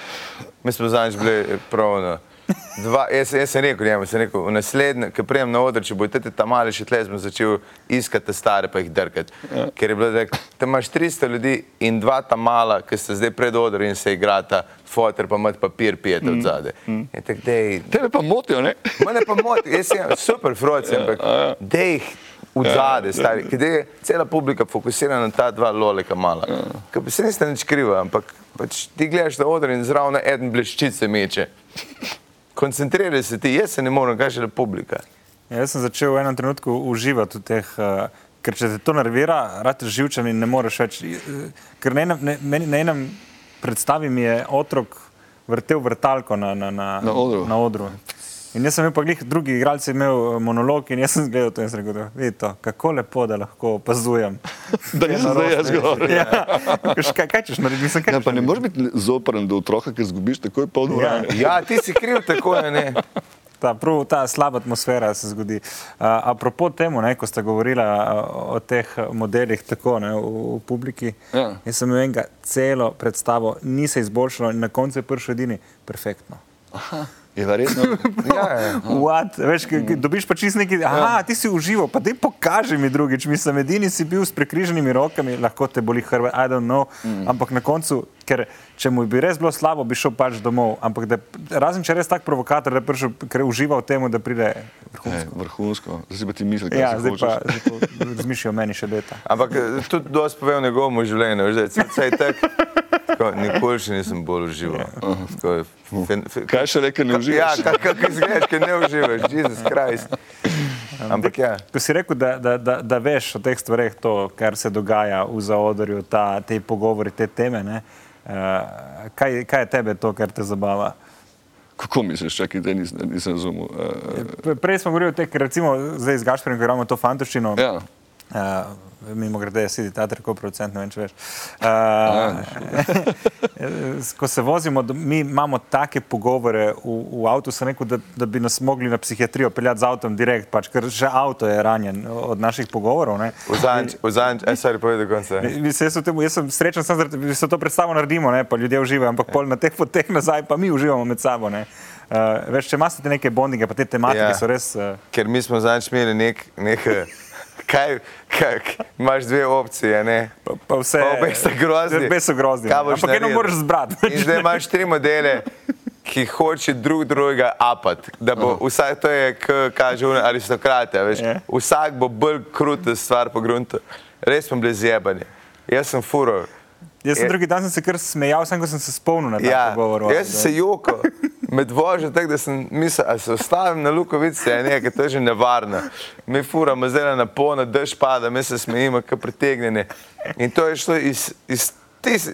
Mi smo zadnjič bili pravno. Dva, jaz, jaz sem rekel, njemu, sem rekel, v naslednjem, ko prijem na oder, če bodo te tam mali še tle, sem začel iskati te stare, pa jih drkati. Ja. Ker je bilo, da tam imaš 300 ljudi in dva tam mala, ki sta zdaj pred odor in se igrata, fotor pa mat papir pijete od zade. Mm. Tak, dej, Tebe pa motijo, ne? Mene pa moti, jaz sem super froci, ampak dej jih v zade, stari, ker je cela publika fokusirana na ta dva loleka mala. Pa se niste nič kriva, ampak pač ti gledaš na oder in zraven en bleščice meče. Koncentriraj se ti, jaz se ne morem, kaj še le publika. Ja, jaz sem začel v enem trenutku uživati v teh, uh, ker če te to nervira, rad živčen in ne moreš več. eh, Ker na enem, ne, meni- na enem predstavi mi je otrok vrtel vrtalko na, na, na, Na odru. Na odru. In jaz sem imel pa glih, drugi igralci imel eh, monolog in jaz sem gledal to in sem rekel, vidite, kako lepo, da lahko opazujem. Da nisem zdaj jaz govoril. Ja. Kaj, kaj češ narediti? Mislim, kaj Ja, pa ne moreš biti zoprn do otroka, ki zgubiš takoj pol dvorane. Ja, ti si kriv tako, a ne. Ta, prav ta slaba atmosfera se zgodi. Uh, apropo temu, ne, ko ste govorili o teh modelih tako ne, v, v publiki, Ja. jaz sem imel enega celo predstavo, ni se izboljšalo in na koncu je prišel edini perfektno. Je verjetno. Ja, ja. What? Veš, ki, ki dobiš pa čist neki, aha, ti si užival, pa daj pokaži mi drugič. Mislim, edini si bil s prekriženimi rokami, lahko te boli hrve, I don't know. Mm. Ampak na koncu, ker če mu bi res bilo slabo, bi šel pač domov. Ampak da, razen če je res tak provokator, da je prišel, ker je užival v tem, da pride vrhunsko. Zdaj si pa ti misliš, kaj Ja, si zdaj pa hočeš. zdaj pa razmišljajo o meni še leta. Ampak eh, tudi dosti pove o njegovem življenju, veš, da je vse tako. Tako, Nikoli še nisem bolj užival. Tako fen- fe- Kaj še rekel, ne Ja, uživaš? kako izgledaš, ker ne uživaš, Jezus Krist. Ampak ja. Ko si rekel, da, da, da, da veš o teh stvareh, to, kar se dogaja v zaodrju, ta, te pogovori, te teme, ne, uh, kaj, kaj je tebe to, kar te zabava? Kako misliš, čakaj, da nisem, nisem razumel? Uh, Pre- Prej smo govorili o tem, ker recimo zdaj z Gašperjem, ko imamo to fantoščino. ja. Uh, mimo grede, sedi ta tako producent, ne vem, če veš. Uh, ko se vozimo, do- mi imamo take pogovore v, v avtu, sem rekel, da, da bi nas mogli na psihiatrijo peljati z avtom direkt, pač, ker že avto je ranjen od naših pogovorov. Vzanč, aj sorry, povedi do konca. Mislim, jaz, temu, jaz sem srečen, sem, da se to predstavo naredimo, ne, pa ljudje uživajo, ampak pol na teh poteh nazaj pa mi uživamo med sabo. Ne. Uh, veš, če imaš te neke bondinge, pa te tematike Ja. so res. Uh, Ker mi smo zadnjič imeli nek, nek kaj, kaj, imaš dve opcije, ne? pa, pa vse. Pa obe sta grozni. Obe so grozni. Kaj boš Ampak eno naredil? moraš zbrati. In zdaj imaš tri modele, ki hoče drug drugega apat. Da bo vsak, to je, kaže une aristokrate, a veš. Ja. Vsak bo bolj kruta stvar po gruntu. Res smo bili zjebani. Jaz sem furo. Jaz sem drugi dan sem se kar smejal, sem ko sem se spomnil na ta Ja, pogovor. jaz sem se jokal med vožnjo, tako da sem mislil, da se ostavim na Lukovici, a ne, ker to je že nevarno. Mi furamo zdaj na polno, dež pada, mi se smejimo, kot pritegnjeni. In to je šlo iz, iz tis,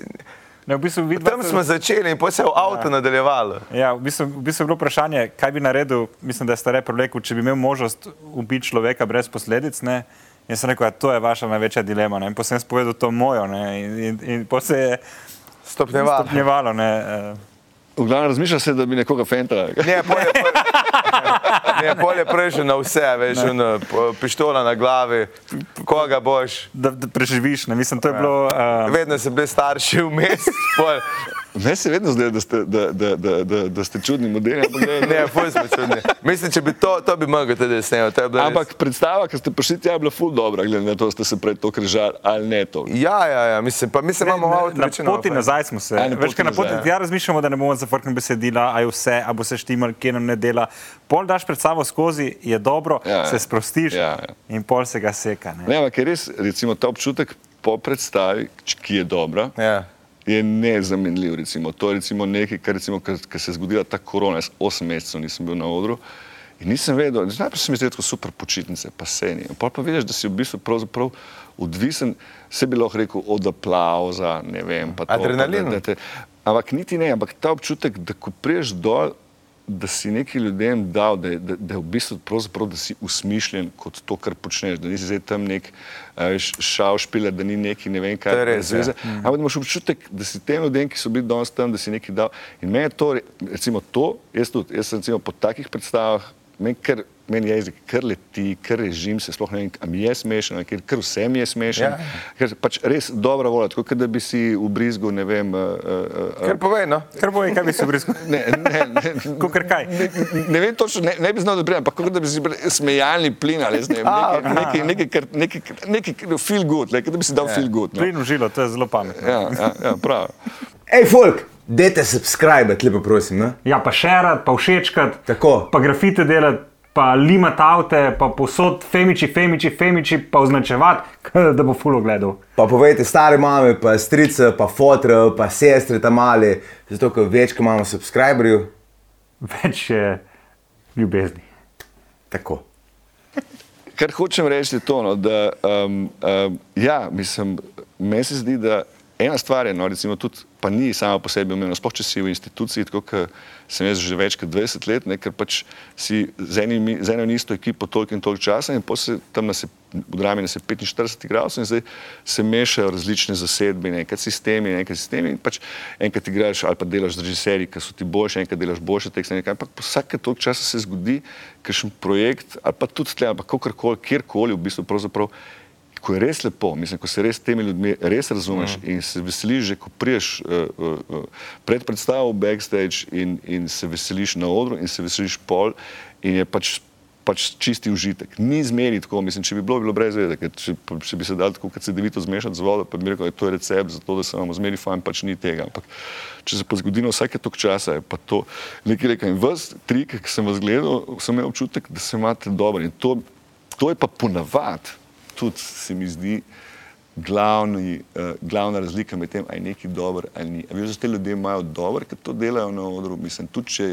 Ne, v bistvu, vidva tam smo začeli in potem se je v avtu ja. nadaljevalo. Ja, v bistvu, v bistvu je bilo vprašanje, kaj bi naredil, mislim, da je stare rekel, če bi imel možnost ubiti človeka brez posledic. Ne? Jaz sem rekel, da to je vaša največja dilema. Ne? In potem sem povedal to mojo. Ne? In, in, in potem se je Stopnjevalo. stopnjevalo. Ne? V glavnem razmišljaš, se, da bi nekoga fentala. Ne, polje, ne, polje prejše na vse, veš, po- pištola na glavi, koga boš. Da, da preživiš. Ne? Mislim, to je bilo. Uh, Vedno so bili starši vmes. Ne se vedno zdaj, da ste, da, da, da, da, da ste čudni modeli, ampak, Ne, ful smo čudni. Mislim, če bi to, to bi mogel tudi snemati. bilo res- ampak predstava, ki ste prišli tja, je bila ful dobra, glede na to, da ste se pred to križali ali ne to. Ja, ja, ja, mislim, pa mislim, imamo malo Na poti nazaj smo se. A, na Veš, poti na ja. ja, razmišljamo, da ne bomo zafrknili besedila, a je vse, a bo se štimal, kje nam ne dela. Pol daš predstavo skozi, je dobro, Ja, ja. se sprostiš Ja, ja. in pol se ga seka. Ne? Ne, ampak je res, recimo, ta občutek po predstavi, ki je dobra, Ja. Je nezamenljiv. Recimo. To je recimo nekaj, kar, recimo, kar, kar se je zgodila ta korona. Jaz osem mesecev nisem bil na odru. In nisem vedel, najprej se mi zdi tako super počitnice, pa seni. Pol pa vidiš, da si v bistvu pravzaprav odvisen, se bi lahko rekel od aplauza, ne vem. pa to, pa Adrenalin. Da, da te, ampak niti ne, ampak ta občutek, da ko priješ dol, da si neki ljudem dal, da, da, da je v bistvu pravzaprav, da si usmišljen kot to, kar počneš, da nisi zdaj tam nek šavšpiler, da ni neki ne vem kaj. To je res, zveze. ja. Ampak da imaš občutek, da si tem ljudem, ki so bili danes tam, da si nekaj dal. In meni je to, re- recimo to, jaz tudi, jaz sem recimo po takih predstavah, meni, kar, meni jezik kar leti, kar režim se sploh ne vem, mi je smešen, ker, kar vse mi je smešen. Ja. Ker pač res dobra volja, tako kot da bi si v brizgu, ne vem, uh, uh, Kar povej, no. Kar bo, kaj bi se brisal? ne, ne, ne, Kukar kaj? Ne, ne vem točno, ne, ne bi znal dobriti, ampak kot da bi si smejalni plin ali ne, vem, nekaj, nekaj, nekaj, nekaj, nekaj, nekaj feel good, nekaj, da bi si dal feel good. No. Plin v žilo, to je zelo pametno. Ja, ja, ja, prav. Hej, folk, dajte subscribe, lepo prosim. Ne? Ja, pa šerat, pa všečkat, Tako. pa grafite delati, pa limati avte, pa posod femiči, femiči, femiči, pa označevati, da bo fulo gledal. Pa povejte stare mame, pa strice, pa fotre, pa sestre tam mali, zato ker več, ko imamo subscriberjev. Več je ljubezni. Tako. Kar hočem reči je to, no, da um, um, ja, mislim, meni se zdi, da ena stvar je, no, recimo, tudi, pa ni sama po sebi umevno, sploh če si v instituciji, tako kot sem jaz že več kot 20 let, ne, ker pač si z, enimi, z eno in isto ekipo toliko in toliko časa in se tam nas je, v drami nas je 45 igralcev in zdaj se mešajo različne zasedbe, enkrat sistemi, enkrat sistemi in pač enkrat igraš ali pa delaš z režiserji, ki so ti boljši, enkrat delaš boljše tekste, nekaj, ampak vsake toliko časa se zgodi kakšen projekt ali pa tudi tle, pa kakorkoli, kjerkoli v bistvu pravzaprav ko je res lepo, mislim, ko se res s temi ljudmi res razumeš mm. in se veseliš, že ko priješ uh, uh, pred predstavo backstage in, in se veseliš na odru in se veseliš pol in je pač, pač čisti užitek. Ni zmeri tako, mislim, če bi bilo, bilo brez vede, če, če bi se dal tako, kot se devito zmešati z vodo, pa bi rekel, da je to recept za to, da se vam zmeri fajn, pač ni tega. Ampak če se pa zgodi na vsake tok časa, je pa to nekaj rekel. In vas, trik, ki sem vas gledal, sem imel občutek, da se imate dobro. In to, to je pa ponavad tudi se mi zdi glavni, uh, glavna razlika med tem, ali je nekaj dobro ali ni. Veš, da te ljudje imajo dobro, ker to delajo na odru, mislim, tudi če,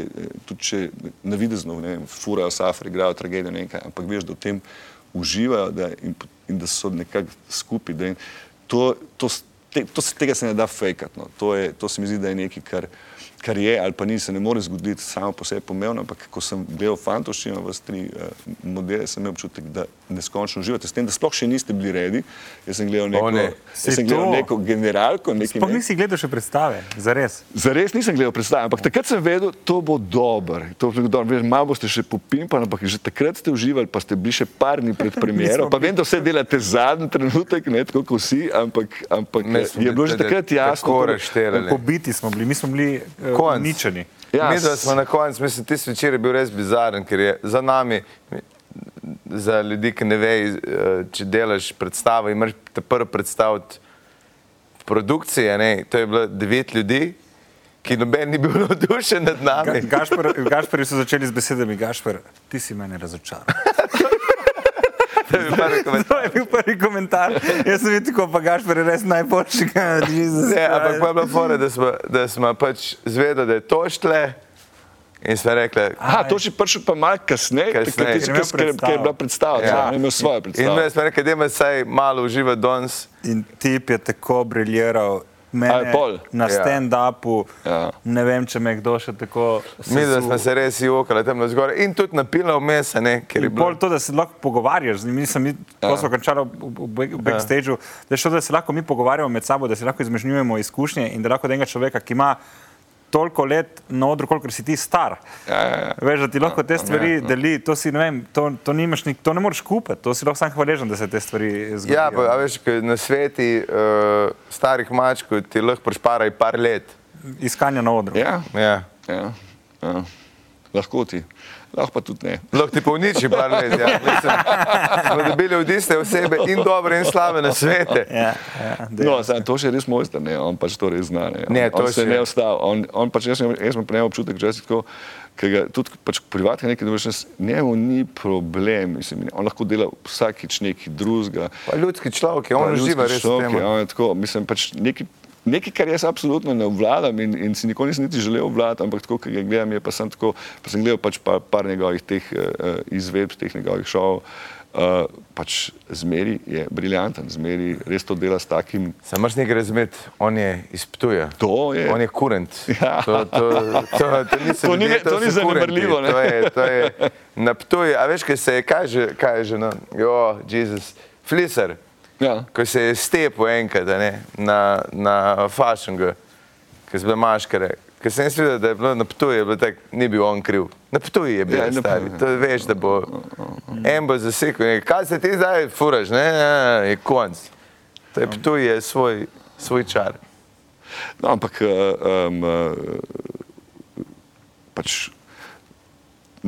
tudi če navidezno, ne vem, furajo safari, igrajo tragedijo, nekaj, ampak veš, da v tem uživajo da, in, in da so nekako skupaj. To, to, te, to, tega se ne da fejkati. No. To, to se mi zdi, da je nekaj, kar kar je ali pa ni, se ne more zgoditi samo po sebi pomembno, ampak ko sem gledal fantoščino v tri uh, modele, sem imel občutek, da neskončno uživate s tem, da sploh še niste bili redi. Jaz sem gledal neko, ne. sem gledal neko generalko. Sploh nisi gledal še predstave, zares. Zares nisem gledal predstave, ampak takrat sem vedel, to bo dobro. To bo dobro. Malo boste še popimpali, ampak že takrat ste uživali, pa ste bili še par dni pred premiero. pa vem, da vse delate zadnji trenutek, ne tako kot vsi, ampak, ampak je bilo že takrat jasno. Pobiti smo bili, mi smo bili konc. uničeni. Ja, mi smo na koncu, mislim, tisti večer je bil res bizaren, ker je za nami, za ljudi, ki ne vejo, eh, če delaš predstavo, imaš te prvo predstaviti v produkciji, ne, to je bilo devet ljudi, ki noben ni bil navdušen nad nami. Ga, Gašpar, Gašpari so začeli z besedami, Gašpar, ti si mene razočaral. To je bil prvi komentar. To je bil prvi komentar. Jaz sem videl, pa Gašpar je res najboljši. Ne, ampak pa je bilo fore, da smo, da smo pač zvedeli, da je to štle. In smo rekli, da je to še prišel pa malo kasneje, kasneje. Ker, ker je bila predstava, ja. da je imel svojo predstavo. In smo rekli, da ima vsaj malo uživati danes. In tip je tako briljiral mene, na ja. stand-upu. Ja. Ne vem, če me kdo še tako. Mi smo se res jokali tam zgoraj in tudi napila vmes. Bolj to, da se lahko pogovarjaš. Mi smo ja. končali v backstageu, ja. da, da se lahko mi pogovarjamo med sabo, da se lahko izmenjujemo izkušnje in da lahko enega človeka, ki ima toliko let na odru, koliko si ti star. Ja, ja, ja. Veš, da ti lahko te stvari ja, ja. deli, to, si, ne, vem, to, to, ni, to ne moreš kupiti, to si lahko sam hvaležen, da se te stvari zgodijo. Ja, pa, veš, na sveti uh, starih mačkov ti lahko prešparaj par let. Iskanja na odru. Ja, ja. ja. ja. lahko ti lahko pa tudi ne. Lahko ti povniči par let. Ja. Mislim, smo dobili od iste osebe in dobre in slabe na svete. Ja, ja, no, sam, to še res mojster, ne, on pač to res zna. Ne. Ne, on, on se še... ne ostal. On, on pač, jaz, jaz sem prej občutek, že tako, ker ga tudi pač privatno nekaj dobiš, njemu ni problem, mislim, on lahko dela vsakič nekaj drugega. Pa ljudski človek, on uživa res v tem. On je tako, mislim, pač nekaj nekaj, kar jaz absolutno ne obvladam in, in si nikoli nisem niti želel obvladati, ampak tako, ki ga gledam, je pa sem tako, pa sem gledal pač par, par njegovih teh uh, izvedb, teh njegovih šovov. Uh, pač zmeri je briljanten, zmeri res to dela s takim. Sam imaš nekaj razumeti, on je izptuje. To je. On je kurent. Ja. To, to, to, to, to ni, to ni zanemarljivo. To je, to je naptuje. A veš, kaj se je, kaj je že, kaj je že, no? Jo, Jezus, fliser. Ja. Ko se je stepel enkrat ne, na, na Fashingu, ki so bile maškare. Ker sem videl, da je bilo na Ptuju, ni bil on kriv. Na Ptuju je bil, ja, stari. To veš, da bo en bo zasekal. Kaj se ti zdaj furaš, ne, ne, je konc. To je Ptuj je svoj, svoj čar. No, ampak um, pač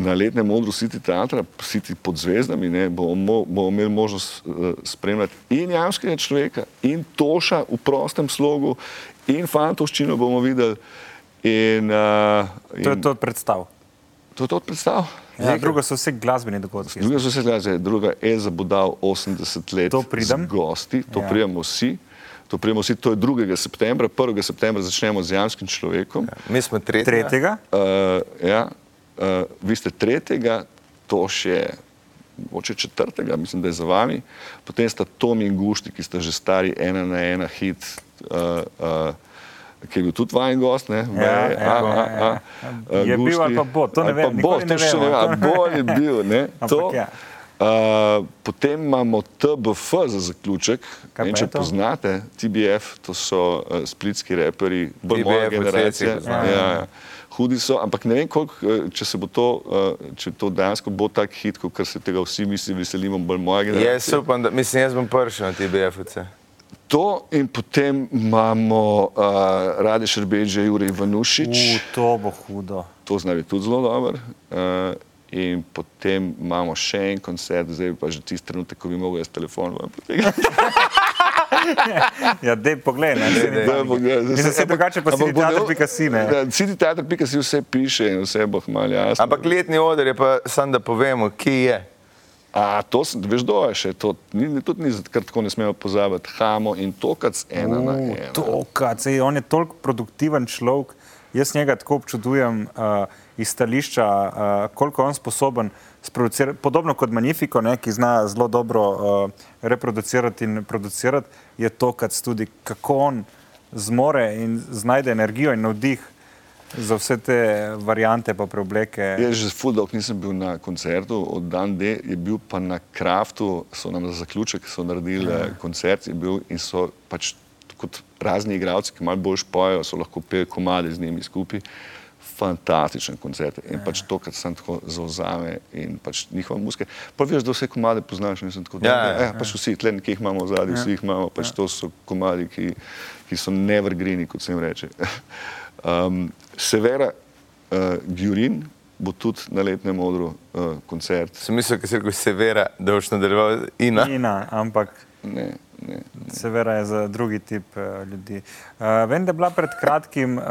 na letnem odru City teatra, City pod zvezdami, ne, bomo, bomo imeli možnost uh, spremljati in jamskega človeka, in toša v prostem slogu, in fantovščino bomo videli. In, uh, in, to je to predstav. To je to predstav. Ja, druga so vse glasbeni dogodki. Druga so vse glasbeni, druga je zabudal 80 let to pridem. gosti, to ja. prijemo vsi. To, vsi, to je 2. septembra, 1. septembra začnemo z jamskim človekom. Ja, mi smo 3. Uh, ja, uh, vi ste tretjega, to še moče četrtega, mislim, da je za vami. Potem sta Tom in Gušti, ki sta že stari ena na ena hit, uh, uh, ki je bil tudi vajen gost. Ne, Ja, ja, a, a, ja, a, ja. a, Je bil Gušti. ali pa bo, to ne Ali vem, Bo, to še ne vem, to- a bo je bil. Ne, to. ja. Uh, potem imamo TBF za zaključek. Kaj Ne če je to? poznate, TBF, to so uh, splitski reperi, bolj moja generacija. Ja, ja. Hudi so, ampak ne vem, koliko, eh, če se bo to, eh, če to dejansko bo tak hit, kot se tega vsi mi si veselimo, bolj moja generacija. Jaz upam, da mislim, jaz bom prišel na TBF-ce. To in potem imamo uh, Rade Šerbeđe, Jurij Vanušič, U, to bo hudo. to zna biti tudi zelo dober. Uh, in potem imamo še en koncert, zdaj pa že tisti trenutek, ko bi mogel jaz telefon ven potegniti. Ja, dej pogled, ne, Da, panike. poglej, zdaj Mislim, se- drugače pa si bo ne- teater.si, ne. Ja, Cityteater.si vse piše in vse bo malo jasno. Ampak letni oder je pa, samo da povemo, kje je. A, to sem, veš, do je še, to ni, ni- tudi ni, kar tako ne smemo pozabiti. Hamo in to, kar z ena na U, ena. To, kad, sej, on je toliko produktiven človek, jaz njega tako občudujem uh, iz stališča, uh, koliko je on sposoben sproducirati. Podobno kot Magnifico, ne, ki zna zelo dobro uh, reproducirati in producirati, je to, kad tudi kako on zmore in znajde energijo in navdih za vse te variante pa preobleke. Jaz že ful dolgo nisem bil na koncertu, od dan D je bil pa na Kraftu, so nam za zaključek so naredili ja. koncert je bil in so pač kot razni igralci, ki malo bolj špojejo, so lahko peli komade z njimi skupaj. Fantastičen koncert in pač to, kar sem tako zauzame in pač njihova muska. Pa veš, da vse komade poznaš in sem tako Ja, da, ja, ja, pač vsi, tle nekje jih imamo v zadnji, vsi jih imamo, pač to so komadi, ki, ki so nevergreeni, kot se jim reče. Um, Severa uh, Gjurin bo tudi na letnem odru uh, koncert. Sem mislil, da si rekel severa, da boš nadaljeval ina. Ina, ampak Ne, ne. Severa je za drugi tip uh, ljudi. Uh, vem, da je bila pred kratkim uh,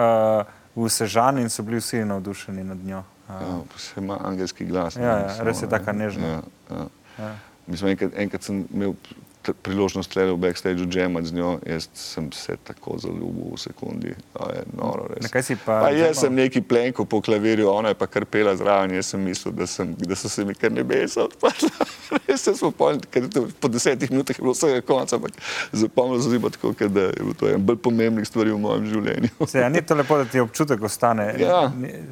v Sežani in so bili vsi navdušeni nad njo. Ja, se ima angelski glas. ne, Ja, ja, res je ne. taka nežna. Ja, ja. Ja. Mislim, enkrat, enkrat sem imel priložnost tle v backstageu džemati z njo, jaz sem se tako zaljubil v sekundi. To je noro, res. Pa pa jaz džemal? sem neki plenko po klavirju, ona je pa kar pela zraven, jaz sem mislil, da, sem, da so se mi kar nebesa odprla. res se smo pol, ker po desetih minutah je bilo vsega konca, ampak zapomnil sem pa tako, da je bilo to ena bolj pomembnih stvari v mojem življenju. Se, ja, ni to lepo, da ti občutek ostane. Ja.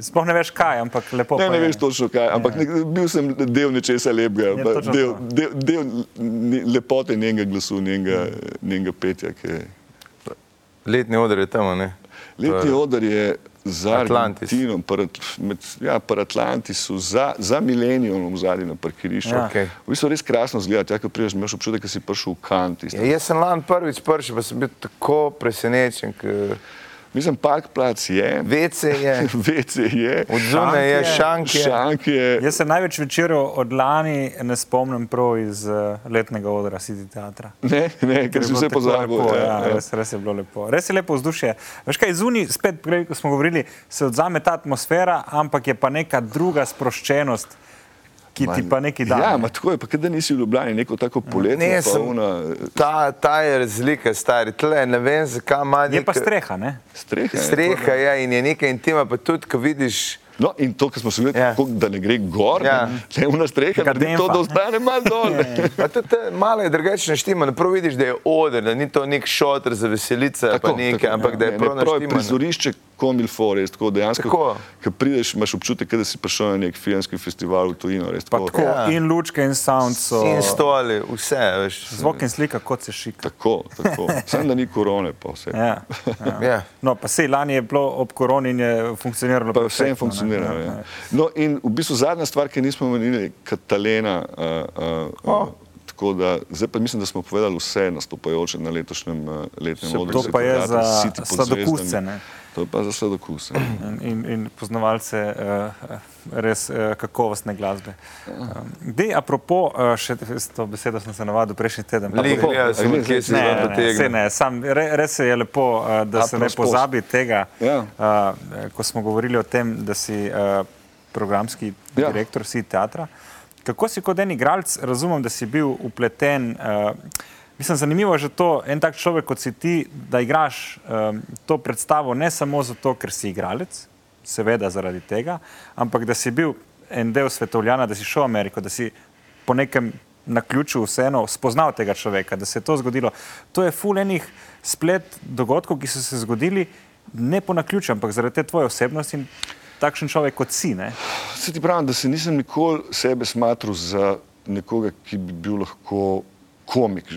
Sploh ne veš kaj, ampak lepo. Ne, ne veš točno kaj, ampak ne, bil sem del nečesa lepega, Ja, del, del, del lepote njenega glasu, njenega, njenega petja. je- Letni oder je tam, ne? Letni odr je za Atlantis. Argentino, par, med, ja, par Atlantisu, za, za milenijem v zadnji na parkirišču. Ja. Okej. V bistvu res krasno zgleda, ja, ko priješ, imaš občutek, da si prišel v Kant. Ja, jaz sem lani prvič prišel, pa sem bil tako presenečen, ker Mislim, Park Plac je, WC je, WC je, od zunaj je, Šank je. šank je. Jaz se največ večerov od lani ne spomnim prav iz uh, letnega odra City teatra. Ne, ne, ker bilo vse pozabil. lepo, ja, Ja, ja. res, res je bilo lepo. Res je lepo vzdušje. Veš kaj, zunaj, spet, prej, ko smo govorili, se odzame ta atmosfera, ampak je pa neka druga sproščenost, ki ti pa nekaj da. Ja, ne. ma tako je, pa da nisi v Ljubljani, neko tako poletje. Ne, pa sem- una, Ta, ta je razlika, stari. Tle, ne vem, zakaj ima je pa neka- streha, ne? streha. je. Streha je ja, in je neka intima, pa tudi, ko vidiš. No, in to, kar smo se videli, Ja. ja. da ne gre gor, Ja. ja. ne, una streha, Ga naredi to, dempa. da ostane malo dol. ne. Malo je drugače štima. Prav vidiš, da je oder, da ni to nek šotor za veselice, ali pa nekaj, ampak da je Ne, prav ne, prav naštima. prizorišče komilfo, res tako dejansko. Tako. Ko prideš, imaš občutek, kot da si prišel na nek filmski festival v tujino. Res, tako, tako, Ja. in lučke, in sound so. In stoli, vse, veš. Zvok in slika, kot se šika. tako, tako. Sam da ni korone, pa vse. Ja, ja. Ja. No, pa sej lani je bilo ob koroni in je funkcioniralo. Pa vse je ne. funkcioniralo. Ja, Ja. ja. No, in v bistvu zadnja stvar, ki nismo omenili, Katalena. Uh, uh, Oh. Tako da, zdaj pa mislim, da smo povedali vse nastopajoče na letošnjem uh, letnem odru. to pa je za sladokusce? To je pa za sladokuse. In, in, in poznavalce uh, res uh, kakovostne glasbe. Dej, apropo, uh, še s to besedo sem se navadil prejšnji teden. bo- ja, sem Ne, kje se Ne, zdaj ne, sam, re, res je lepo, uh, da A se ne pozabi tega. Ja. Uh, ko smo govorili o tem, da si uh, programski Ja. direktor si teatra. Kako si kot en igralec, razumem, da si bil upleten. Uh, mislim, zanimivo je že to, en tak človek kot si ti, da igraš um, to predstavo ne samo zato, ker si igralec, seveda zaradi tega, ampak da si bil en del svetovljana, da si šel v Ameriko, da si po nekem na ključu vseeno spoznal tega človeka, da se je to zgodilo. To je fulenih splet dogodkov, ki so se zgodili ne po naključju, ampak zaradi te tvoje osebnosti in takšen človek kot si. Se ti pravim, da se nisem nikoli sebe smatral za nekoga, ki bi bil lahko komik.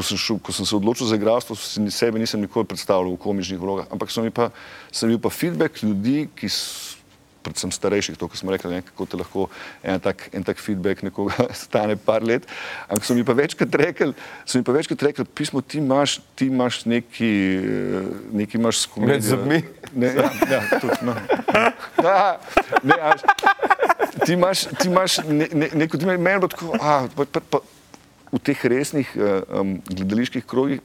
Ko sem, šel, ko sem se odločil za igralstvo, sebe nisem nikoli predstavljal v komičnih vlogah, ampak sem, pa, sem bil pa feedback ljudi, ki so predvsem starejših, to, kar smo rekli, ne, kako te lahko en tak, en tak feedback nekoga stane par let. Ampak so mi pa večkrat rekli, so mi pa večkrat rekli, pismo, ti imaš, ti imaš neki, eh, neki imaš skupaj. Med zobmi? Ne, ja, ja, tudi, no. ja, ne, až, ti imaš, ti imaš ne, ne, neko, ti meni bo tako, a, pa, pa, pa, v teh resnih um, gledaliških krogih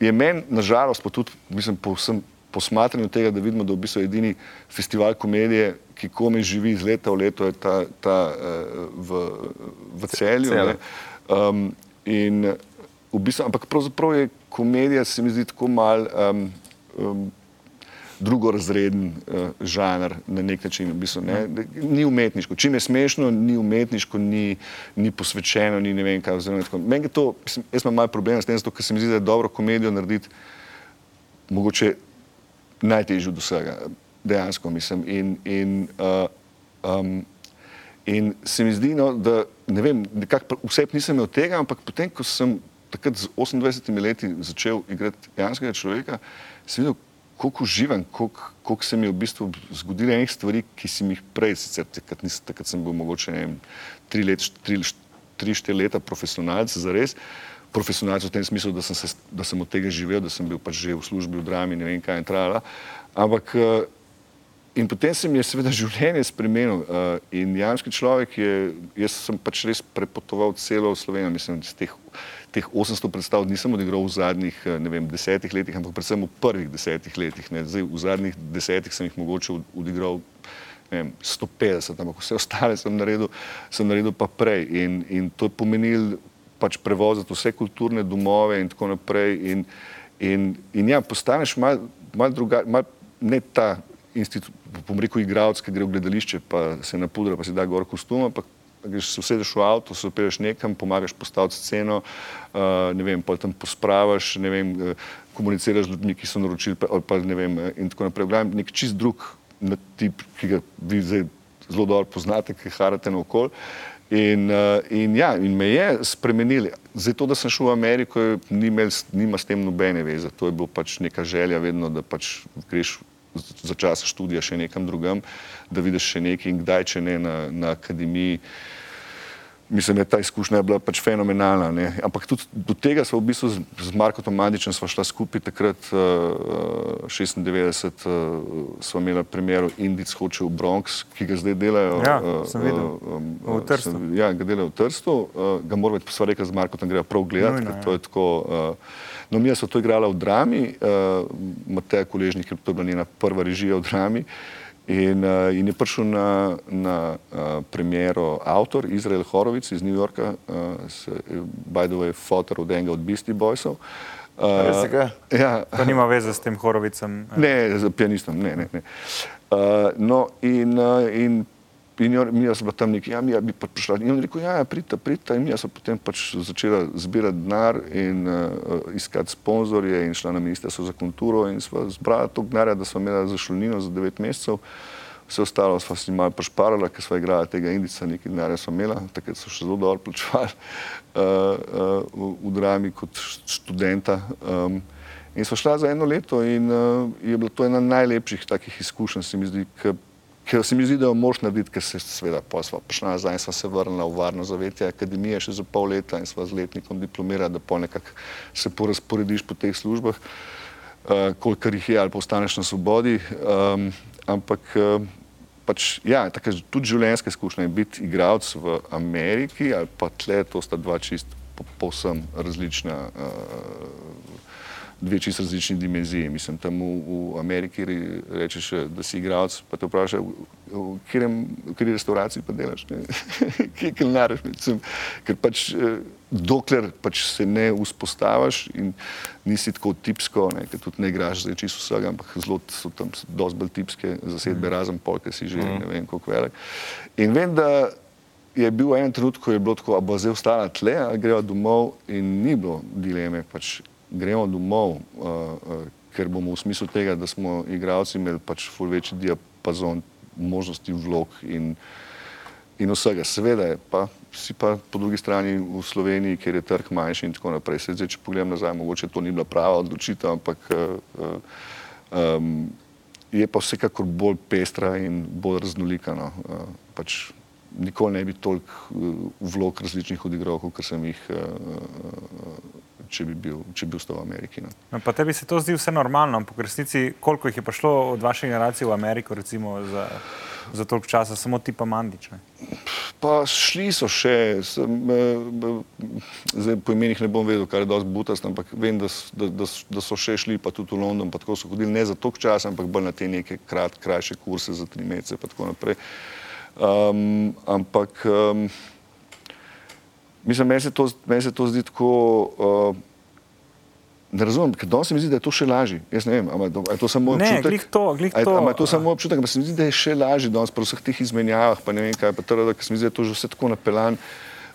je meni, nažalost, pa tudi, mislim, povsem posmatranju tega, da vidimo, da je v bistvu edini festival komedije, ki kome živi iz leta v leto, je ta, ta uh, v, v celju. Um, in v bistvu, ampak pravzaprav je komedija, se mi zdi, tako mal um, um, drugorazreden uh, žanr na nek način. V bistvu, ne? Ni umetniško. Čim je smešno, ni umetniško, ni, ni posvečeno, ni ne vem kaj. Meni je to, mislim, jaz imam malo problema s tem, zato, ker se mi zdi, da je dobro komedijo narediti mogoče najtežji od vsega, dejansko mislim. In, in, uh, um, in se mi zdi, no, da ne vem, vse nisem imel tega, ampak potem, ko sem takrat z 28 leti začel igrati dejanskega človeka, sem videl, koliko uživam, koliko, koliko se mi je v bistvu zgodilo enih stvari, ki sem jih prej, sicer takrat, nis, takrat sem bil mogoče ne tri, let, tri, tri, štiri leta profesionalc za res profesionalc v tem smislu, da sem, se, da sem od tega živel, da sem bil pač že v službi v drami, ne vem kaj je trajala. Ampak eh, in potem se mi je seveda življenje spremenilo uh, in jamski človek je, jaz sem pač res prepotoval celo Slovenijo, mislim, iz teh, teh 800 predstav nisem odigral v zadnjih, eh, ne vem, desetih letih, ampak predvsem v prvih desetih letih, ne. Zdaj, v zadnjih desetih sem jih mogoče odigral Vem, 150, ampak vse ostale sem naredil, sem naredil pa prej. In, in to je pomenilo pač prevoziti vse kulturne domove in tako naprej. In, in, in ja, postaneš malo mal drugačen, mal, ne ta institut, bom rekel, igralec, ki gre v gledališče, pa se napudra, pa si da gor kostum, ampak greš se usedeš v avto, se operaš nekam, pomagaš postaviti sceno, uh, ne vem, pa tam pospravaš, ne vem, uh, komuniciraš z ljudmi, ki so naročili, pa, pa ne vem, uh, in tako naprej. Gledam, nek čist drug tip, ki ga vi zdaj zelo dobro poznate, ki harate na okolje. In, uh, in, ja, in me je spremenili. Zato, da sem šel v Ameriko, ni imel, nima s tem nobene veze. To je bila pač neka želja, vedno, da pač greš za čas študija še nekam drugam, da vidiš še nekaj in kdaj, če ne na, na akademiji. Mislim, da je ta izkušnja bila pač fenomenalna. Ne. Ampak tudi do tega smo v bistvu z, z Markom Madičem šla skupaj takrat, uh, 96, uh, smo imeli primer Indic hoče v Bronx, ki ga zdaj delajo. Ja, sem videl. Uh, um, v Trstu. Sem, ja, ga delajo v Trstu. Uh, ga moramo, pa sva rekla z Markom, da grejo prav gledati, Nujno, ker to je tako. Uh, No, mi smo to igrali v drami, uh, Mateja Koležnik, to je bila njena prva režija v drami. In, uh, in je prišel na, na uh, premjero avtor Izrael Horovic iz New Yorka, uh, by the way, fotor od enega od Beastie Boysov. Uh, ja. To nima veze s tem Horovicem. Ne, z pianistom, ne. ne, ne. Uh, no, in, uh, in In mi smo tam neki, ja, mi bi pa prišla. In on rekel, ja, ja pridite, pridite. In mi smo potem pač začela zbirati denar in uh, iskati sponzorje in šla na ministrstvo za kulturo in sva zbrala to denarja, da smo imeli zašolnino za devet mesecev. Vse ostalo sva si malo prešparala, ker sva igrala tega indica, nekaj denarja sva imela, takrat so še zelo dobro plačevali uh, uh, v drami kot študenta. Um, in sva šla za eno leto in uh, je bila to ena najlepših takih izkušenj, se mi zdi, ker se mi zdi, da jo moš narediti, ker se seveda posla prišla nazaj in sva se vrnila v varno zavetje akademije še za pol leta in sva z letnikom diplomirala, da pol nekako se porazporediš po teh službah, uh, kolikor jih je ali pa ostaneš na svobodi. Um, ampak uh, pač, ja, tako, tudi življenjske izkušnje je biti igralec v Ameriki ali pa tle, to sta dva čist povsem različna. Uh, dve čisto različni dimenziji. Mislim, tam v, v Ameriki rečeš, da si igralec, pa te vprašajo, v kateri restauraciji pa delaš, kje kelnariš. Ker pač eh, dokler pač se ne vzpostaviš in nisi tako tipsko, ne, ker tudi ne igraš zdaj čisto vsega, ampak zelo so tam dosti bolj tipske zasedbe, mm. razen polke si že mm. ne vem koliko velik. In vem, da je bil en trenutek, ko je bilo tako, a bo zdaj ostala tle, ali gremo domov in ni bilo dileme, pač gremo domov, uh, uh, ker bomo v smislu tega, da smo igralci imeli pač ful večji diapazon možnosti vlog in, in vsega. Seveda je pa, si pa po drugi strani v Sloveniji, kjer je trg manjši in tako naprej. Se zdaj, če pogledam nazaj, mogoče to ni bila prava odločitev, ampak uh, um, je pa vsekakor bolj pestra in bolj raznolika. No. Uh, pač nikoli ne bi toliko vlog različnih odigral, kot sem jih, uh, če bi bil, če bi ostal v Ameriki. No. No, pa tebi se to zdi vse normalno, ampak v resnici, koliko jih je prišlo od vaše generacije v Ameriko, recimo za, za toliko časa, samo ti pa mandič. Ne? Pa šli so še, sem, zdaj po imenih ne bom vedel, kar je dosti butast, ampak vem, da, da, da, da so še šli pa tudi v London, pa tako so hodili ne za toliko časa, ampak bolj na te neke krat, krajše kurse za tri mesece pa tako naprej. Um, ampak um, mislim, meni se, men se to zdi tako, uh, ne razumem, ker danes se mi zdi, da je to še lažje. Jaz ne vem, ali je to samo Ne, občutek. glih to, glih to. Ali je to samo občutek, da se mi zdi, da je še lažje danes pri vseh teh izmenjavah, pa ne vem kaj, pa teda, ker se mi zdi, da je to že vse tako napeljan,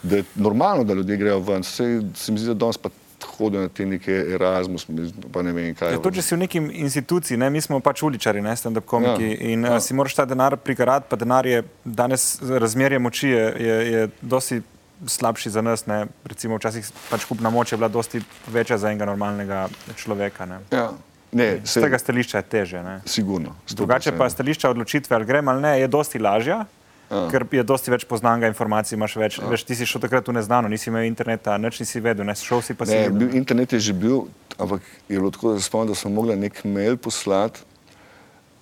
da je normalno, da ljudje grejo ven. Sej, se mi zdi, da danes pa hodijo na te neke Erasmus, pa ne vem kaj. Ja, tudi, če si v neki instituciji, ne, mi smo pač uličari, ne stand-up komiki Ja, in ja. ja. si moraš ta denar prigarati, pa denar je danes razmerje moči je, je, je dosti slabši za nas. Ne. Recimo včasih pač kupna moč je bila dosti večja za enega normalnega človeka. Ne. Ja. Ne, Z tega stališča je teže. Ne. Sigurno. Drugače pa stališča odločitve, ali grem ali ne, je dosti lažja. Ja. Ker je dosti več poznanga informacij, imaš več. Ja. Veš, ti si šel takrat v neznano, nisi imel interneta, nič nisi vedel, ne šel si pa si. Ne, bil, internet je že bil, ampak je bilo tako, da se spomnim, da sem mogla nek mail poslati.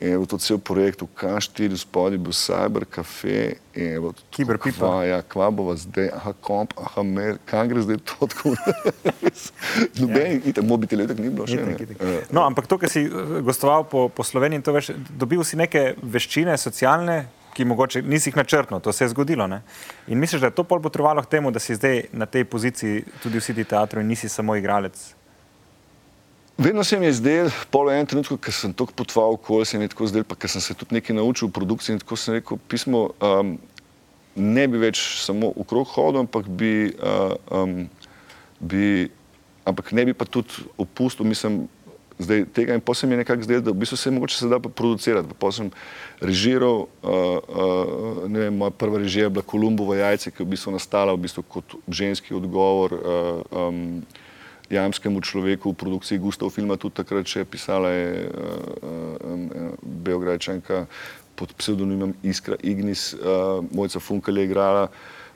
Je bil to cel projekt v K4, spodaj bil Cyber Cafe. tako, Kiberpipa. Kva, ja, kva bova zdaj, aha, komp, aha, mail, kam gre zdaj to tako? Noben, ja. mobitel tako ni bilo še. Itak, itak. Eh, No, ampak to, kar si eh, gostoval po, po Sloveniji, to veš, dobil si neke veščine socialne, ki mogoče nisi jih načrtno, to se je zgodilo. Ne? In misliš, da je to pol potrebovalo k temu, da si zdaj na tej poziciji tudi v City teatru in nisi samo igralec? Vedno se mi je zdel, pol v enem trenutku, ko sem tako potoval okoli, se mi je tako zdel, pa ker sem se tudi nekaj naučil v produkciji in tako sem rekel, pismo, um, ne bi več samo okrog hodil, ampak bi, uh, um, bi, ampak ne bi pa tudi opustil, mislim, zdaj tega in potem mi je nekako zdelo, da v bistvu se mogoče se da pa producirati. Pa potem sem režiral, uh, uh, ne vem, moja prva režija je bila Kolumbova jajce, ki je v bistvu nastala v bistvu kot ženski odgovor uh, um, jamskemu človeku v produkciji Gustav filma, tudi takrat še pisala je uh, uh, Beograjčanka pod psevdonimom Iskra Ignis, Mojca Funkel je igrala,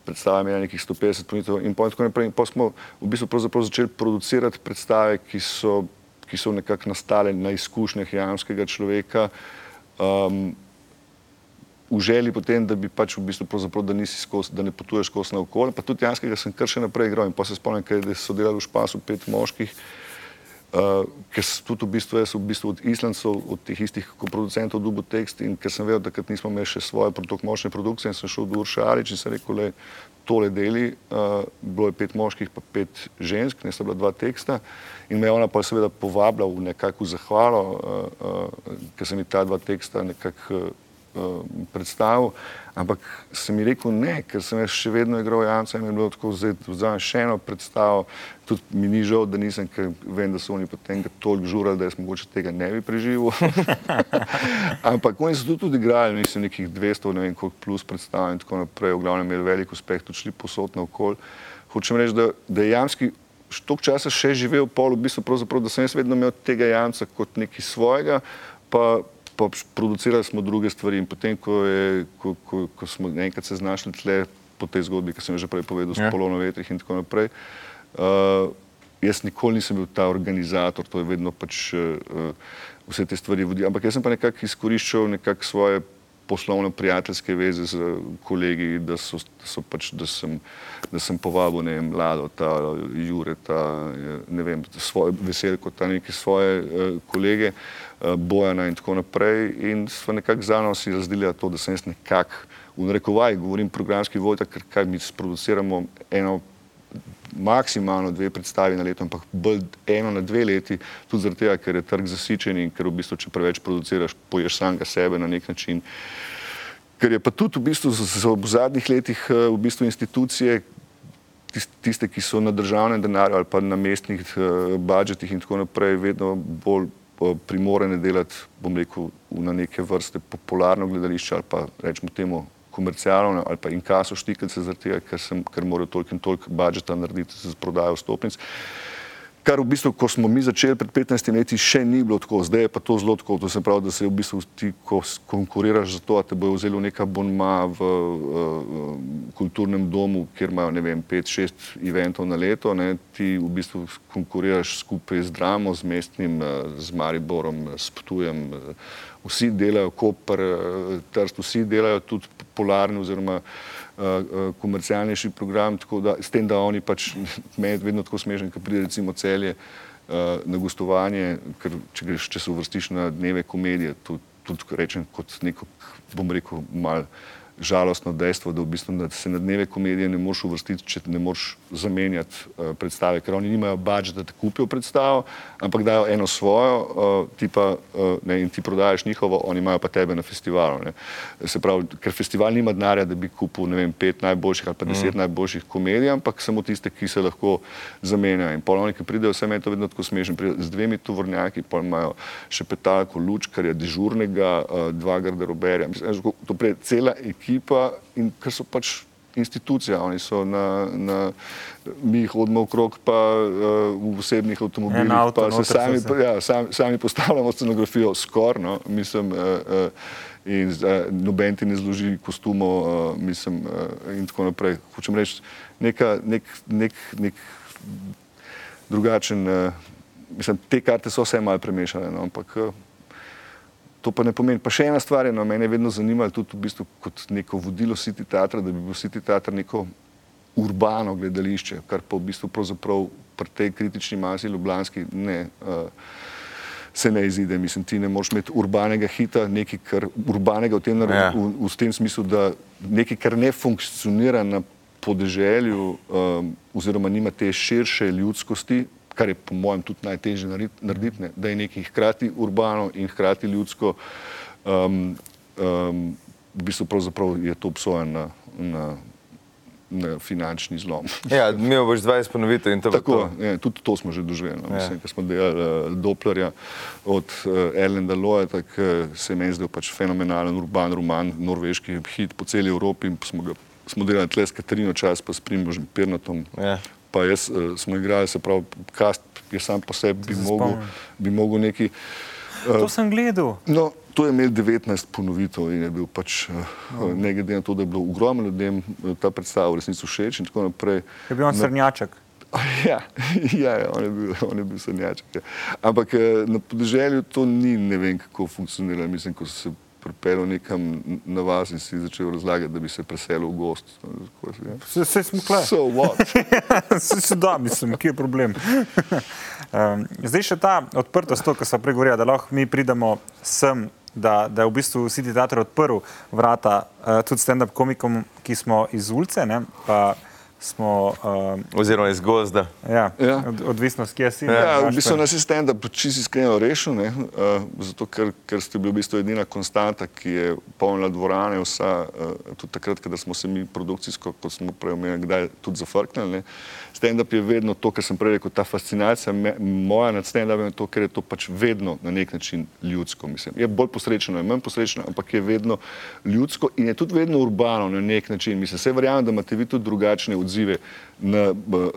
predstava je imela nekih 150 minut in potem tako naprej. In potem smo v bistvu pravzaprav začeli producirati predstave, ki so, ki so nekako nastale na izkušnjah jamskega človeka. Um, v želji potem, da bi pač v bistvu pravzaprav, da, nisi skos, da ne potuješ skozi naokoli. Pa tudi Janskega sem kar še naprej igral in pa se spomnim, ker so delali v špasu pet moških, uh, ker so tudi v bistvu, jaz v bistvu od Islandcev, od teh istih producentov dubo tekst in ker sem vedel, da takrat nismo imeli še svoje protok močne produkcije in sem šel do Uršarič in sem rekel, le tole deli, uh, bilo je pet moških pa pet žensk, ne sta bila dva teksta in me je ona pa seveda povabila v nekakšno zahvalo, uh, uh, ker sem mi ta dva teksta nekako uh, predstavil, ampak sem mi rekel ne, ker sem jaz še vedno igral Janca in je bilo tako, zdaj vzamem še eno predstavo, tudi mi ni žal, da nisem, ker vem, da so oni potem toliko žurali, da jaz mogoče tega ne bi preživel. ampak oni so tudi, tudi igrali, mislim, nekih 200, ne vem koliko plus predstav in tako naprej, v glavnem imeli velik uspeh, tudi šli posod naokol. Hočem reči, da, da je Jamski toliko časa še živel pol, v bistvu pravzaprav, da sem jaz vedno imel tega Jamca kot nekaj svojega, pa producirali smo druge stvari in potem, ko, je, ko, ko, ko smo enkrat se znašli tle po tej zgodbi, ki sem jo že prej povedal, s Ja. polono vetrih in tako naprej, uh, jaz nikoli nisem bil ta organizator, to je vedno pač uh, vse te stvari vodil, ampak jaz sem pa nekako izkoriščal nekako svoje poslovno prijateljske veze z kolegi, da, so, da, so pač, da, sem, da sem povabil ne vem, Lado, ta Jureta, ne vem, svoje veselko, ta neke svoje uh, kolege, uh, Bojana in tako naprej in smo nekako zano si razdelili to, da sem jaz nekako, v narekovaj govorim programski vojta, ker kaj mi sproduciramo eno maksimalno dve predstavi na leto, ampak bolj eno na dve leti, tudi zaradi tega, ker je trg zasičen in ker v bistvu, če preveč produciraš, poješ samega sebe na nek način. Ker je pa tudi v, bistvu v zadnjih letih eh, v bistvu institucije, tis- tiste, ki so na državnem denarju ali pa na mestnih uh, budžetih in tako naprej, vedno bolj uh, primorene delati, bom rekel, na neke vrste popularno gledališče ali pa rečemo temu komercialno ali pa inkaso štikance, zaradi tega, ker, sem, ker morajo toliko in toliko budžeta narediti za prodajo stopnic. Kar v bistvu, ko smo mi začeli pred 15 leti, še ni bilo tako, zdaj je pa to zelo tako. To se pravi, da se v bistvu ti, ko konkuriraš za to, da te bojo vzeli v neka bonma v uh, kulturnem domu, kjer imajo ne vem, 5-6 eventov na leto, ne, ti v bistvu konkuriraš skupaj z Dramo, z mestnim, uh, z Mariborom, s Ptujem. Uh, vsi delajo, Koper, Trst, vsi delajo tudi popularni oziroma uh, komercialnejši program, da s tem, da oni pač, meni je vedno tako smešen, ko pride recimo celje uh, na gostovanje, ker če, greš, če se uvrstiš na dneve komedije, tudi, tudi rečem kot neko, bom rekel, mal žalostno dejstvo, da, v bistvu, da se na dneve komedije ne moreš uvrstiti, če ne moreš zamenjati uh, predstave, ker oni nimajo budžeta, da kupijo predstavo, ampak dajo eno svojo, uh, ti pa, uh, ne, in ti prodajaš njihovo, oni imajo pa tebe na festivalu. Ne. Se pravi, ker festival nima denarja, da bi kupil vem, pet najboljših ali pa deset mm. najboljših komedij, ampak samo tiste, ki se lahko zamenjajo. In pol oni, ki pridejo, vse meni to vedno tako smešno, pridejo z dvemi tovornjaki, pa imajo še petalko, lučkarja, dežurnega, uh, dva garderoberja. Mislim, to pride cela ekipa in ker so pač institucija, oni so na, na mi hodimo okrog pa uh, v osebnih avtomobilih, avto pa se sami, se. ja, sami, sami postavljamo scenografijo skoraj, no, mislim, uh, uh, in uh, noben ti ne zloži kostumov, uh, mislim, uh, in tako naprej. Hočem reči, neka, nek, nek, nek drugačen, uh, mislim, te karte so vse malo premešane, no, ampak uh, to pa ne pomeni. Pa še ena stvar je, no, mene je vedno zanimalo tudi v bistvu kot neko vodilo City Teatra, da bi bil City Teatr neko urbano gledališče, kar pa v bistvu pravzaprav pri tej kritični masi ljubljanski ne. Uh, se ne izide. Mislim, ti ne moreš imeti urbanega hita, nekaj, kar urbanega v tem, Ja. ja. v, v tem smislu, da nekaj, kar ne funkcionira na podeželju, um, oziroma nima te širše ljudskosti, kar je po mojem tudi najtežje narediti, ne, da je nekaj hkrati urbano in hkrati ljudsko, um, um, v bistvu pravzaprav je to obsojen na, na, na finančni zlom. Ja, mi boš 20 ponovitev in to Tako, to. je, tudi to smo že doživeli. No. Ja. Mislim, ko smo delali uh, Dopplerja od uh, Erlenda Loja, tako uh, se je meni zdel pač fenomenalen urban roman, norveški hit po celi Evropi. in Smo, ga, smo delali tle s Katarino čas, pa s Primožem Pirnatom. Ja. Pa jaz uh, smo igrali, se pravi, kast je sam po sebi bi mogel, bi mogel neki. To sem gledal. No, to je imel 19 ponovitev in je bil pač, uh, ne glede na to, da je bilo ogromno ljudem eh, ta predstava v resnici všeč in tako naprej. Je bil on srnjaček. Ja, ja, ja on, je bil, on je bil sanjaček. Ja. Ampak eh, na podeželju to ni ne vem kako funkcioniralo. Mislim, ko si se pripeljal nekam na vas in si začel razlagati, da bi se preselil v gost. Vse, vse smo kle. So what? Se, se da, mislim, kje je problem. um, zdaj še ta odprtost, to, kar smo pregovorili, da lahko mi pridemo sem, da, da je v bistvu City Theater odprl vrata uh, tudi stand-up komikom, ki smo iz ulice, ne, pa smo, uh, Oziroma iz gozda. ja, Ja. od, odvisnost, kje si. Ja, v Gašper. bistvu nas je stand-up čisto iskreno rešil, ne, uh, zato ker, ker ste bili v bistvu edina konstanta, ki je polnila dvorane, vsa, uh, tudi takrat, ko smo se mi produkcijsko, kot smo prej omenili, kdaj tudi zafrknili. ne. Stand-up je vedno to, kar sem prej rekel, ta fascinacija me, moja nad stand-upom je to, ker je to pač vedno na nek način ljudsko. Mislim. Je bolj posrečeno, je manj posrečeno, ampak je vedno ljudsko in je tudi vedno urbano na nek način. Mislim, vse verjamem, da imate vi tudi drugačne odzive na,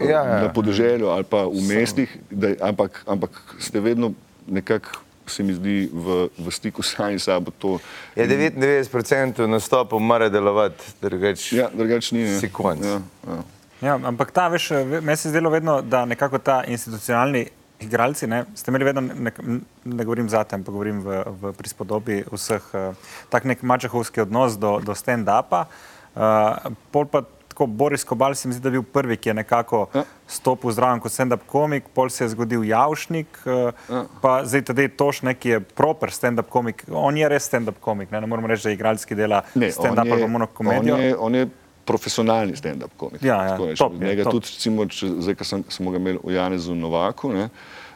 Ja, ja. na podeželju ali pa v mestih, da, ampak, ampak ste vedno nekako, se mi zdi, v, v stiku sami s sabo. To, Je 99% nastopov mora delovati, drugače ja, drugače ni. si konc. Ja, ja. Ja, ampak ta, veš, ve- meni se je zdelo vedno, da nekako ta institucionalni igralci, ne, ste imeli vedno, nek, ne govorim zate, ampak govorim v, v prispodobi vseh, uh, tak nek mačehovski odnos do, do stand-upa. Uh, pol pa tako Boris Kobal se mi zdi, da je bil prvi, ki je nekako Ja. stopil zraven kot stand-up komik, pol se je zgodil Javšnik, uh, Ja. pa zdaj tudi Tošnek je proper stand-up komik. On je res stand-up komik, ne, ne moramo reči, da je igralski dela Ne, stand-up ali pa monokomedijo. On je, on je profesionalni stand-up komik. Ja, ja, Tako top je, Njega top. tudi, recimo, če, zdaj, ko sem, smo ga imeli v Janezu Novaku, ne,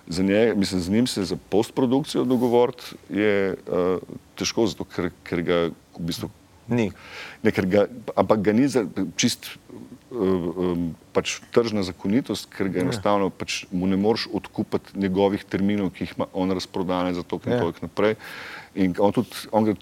za njega, mislim, z njim se za postprodukcijo dogovoriti je uh, težko, zato ker, ker ga v bistvu Ni. Ne, ga, ampak ga ni za čist uh, um, pač tržna zakonitost, ker ga enostavno pač mu ne moreš odkupiti njegovih terminov, ki jih ima on razprodane za to in Ja. toliko naprej. In on tudi, on ga,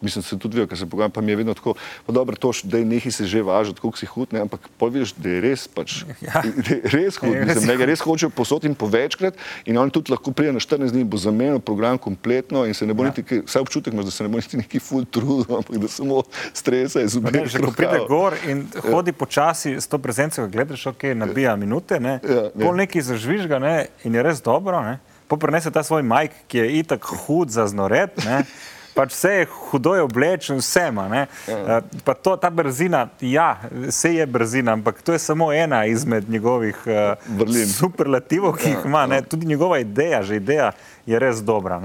mislim, se tudi vidijo, ker se pogovarjam, pa mi je vedno tako, pa dobro, to, da je nekaj se že važati, koliko si hud, ne, ampak pol vidiš, da je res, pač, Ja. je res hud, Je res mislim, da ga res hočejo posod in povečkrat in on tudi lahko pride na 14 dni, bo zamenjal program kompletno in se ne bo Ja. niti, vsaj občutek imaš, da se ne bo niti neki full trudil, ampak da samo stresa iz Pa Ne, obeh že ko pride gor in hodi počasi s to prezenco, ko gledaš, ok, nabija minute, ne, Ja, ja. pol neki zažvižga ne, in je res dobro. Ne. Po prenese ta svoj majk, ki je itak hud za znoret. Ne. Pač vse je hudo je oblečen, vse ima. Ja. Eh, Pa to, ta brzina, ja, vse je brzina, ampak to je samo ena izmed njegovih uh, Vrlin. superlativov, ki jih ima. Ne. Tudi njegova ideja, že ideja je res dobra.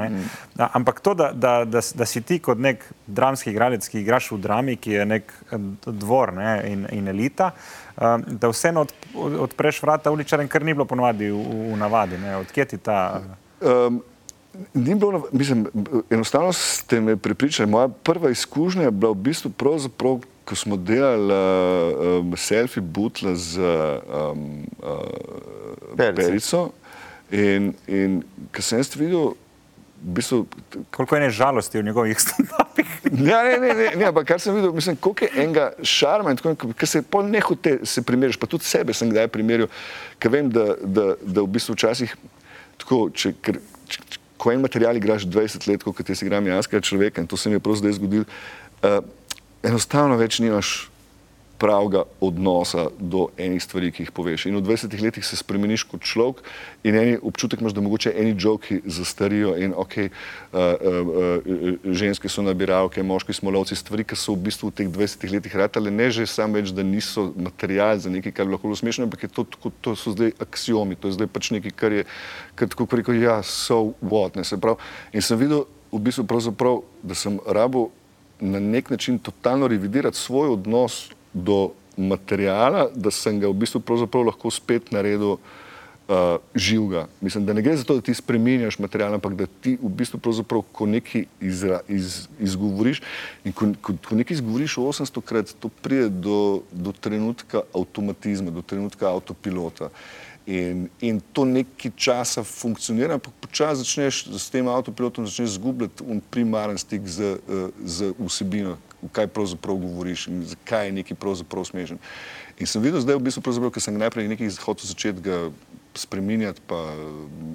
A- Ampak to, da, da, da, da si ti kot nek dramski igralec, ki igraš v drami, ki je nek eh, dvor ne, in, in elita, um, da vseeno od, od- odpreš vrata uličarjem, kar ni bilo ponovadi v, v navadi. Ne. Odkje ti ta. Um, ni bilo, mislim, enostavno ste me pripričali. Moja prva izkušnja je bila v bistvu pravzaprav, ko smo delali um, selfie butla z um, uh, Perico. Perico. In, in ko sem jaz videl, v bistvu, Koliko je ne žalosti v njegovih stand-upih. Ja, ne, ne, ne, ne, ampak kar sem videl, mislim, koliko je enega šarma in tako naprej, ker se pol ne hote se primeriš, pa tudi sebe sem kdaj primerjal, ker vem, da, da, da v bistvu včasih tako, če, ker, ko en material igraš 20 let, kot jaz igram janskega človeka in to se mi je prav zdaj zgodilo, uh, enostavno več nimaš pravega odnosa do enih stvari, ki jih poveš. In v 20 letih se spremeniš kot človek in eni občutek imaš, da mogoče eni joki zastarijo in ok, uh, uh, uh, ženske so nabiralke, moški smo lovci, stvari, ki so v bistvu v teh 20 letih ratale, ne že sam več, da niso material za nekaj, kar bi lahko bilo smešno, ampak to, tako, to so zdaj aksiomi, to je zdaj pač nekaj, kar je, kar tako rekel, ja, so what, ne se pravi. In sem videl v bistvu pravzaprav, da sem rabo na nek način totalno revidirati svoj odnos do materijala, da sem ga v bistvu lahko spet naredil uh, živega. Mislim, da ne gre za to, da ti spremenjaš material, ampak da ti v bistvu pravzaprav, ko nekaj izra, iz, izgovoriš in ko, ko, ko nekaj izgovoriš 800 krat, to pride do, do trenutka avtomatizma, do trenutka avtopilota. In, in to nekaj časa funkcionira, ampak počasi začneš s tem avtopilotom izgubljati primaren stik z, eh, z vsebino, kaj pravzaprav govoriš in zakaj je nekaj pravzaprav smešen. In sem videl zdaj, v bistvu, pravzaprav, ker sem najprej nekaj hotel začeti ga spreminjati, pa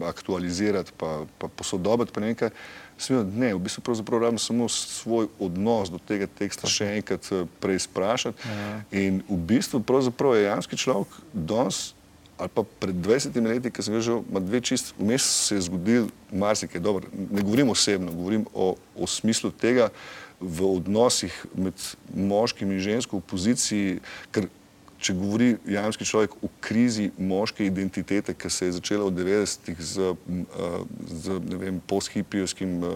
aktualizirati, pa, pa posodobiti, pa nekaj. Sem videl, ne, v bistvu pravzaprav rabim samo svoj odnos do tega teksta še enkrat eh, preizprašati. In v bistvu pravzaprav je janski človek danes ali pa pred 20 leti, ki sem ga že ima dve čist, vmes se je zgodil marsikaj dobro. Ne govorim osebno, govorim o, o smislu tega v odnosih med moškim in žensko v poziciji, ker če govori jamski človek o krizi moške identitete, ki se je začela v 90-ih z, eh, z posthipijskim uh,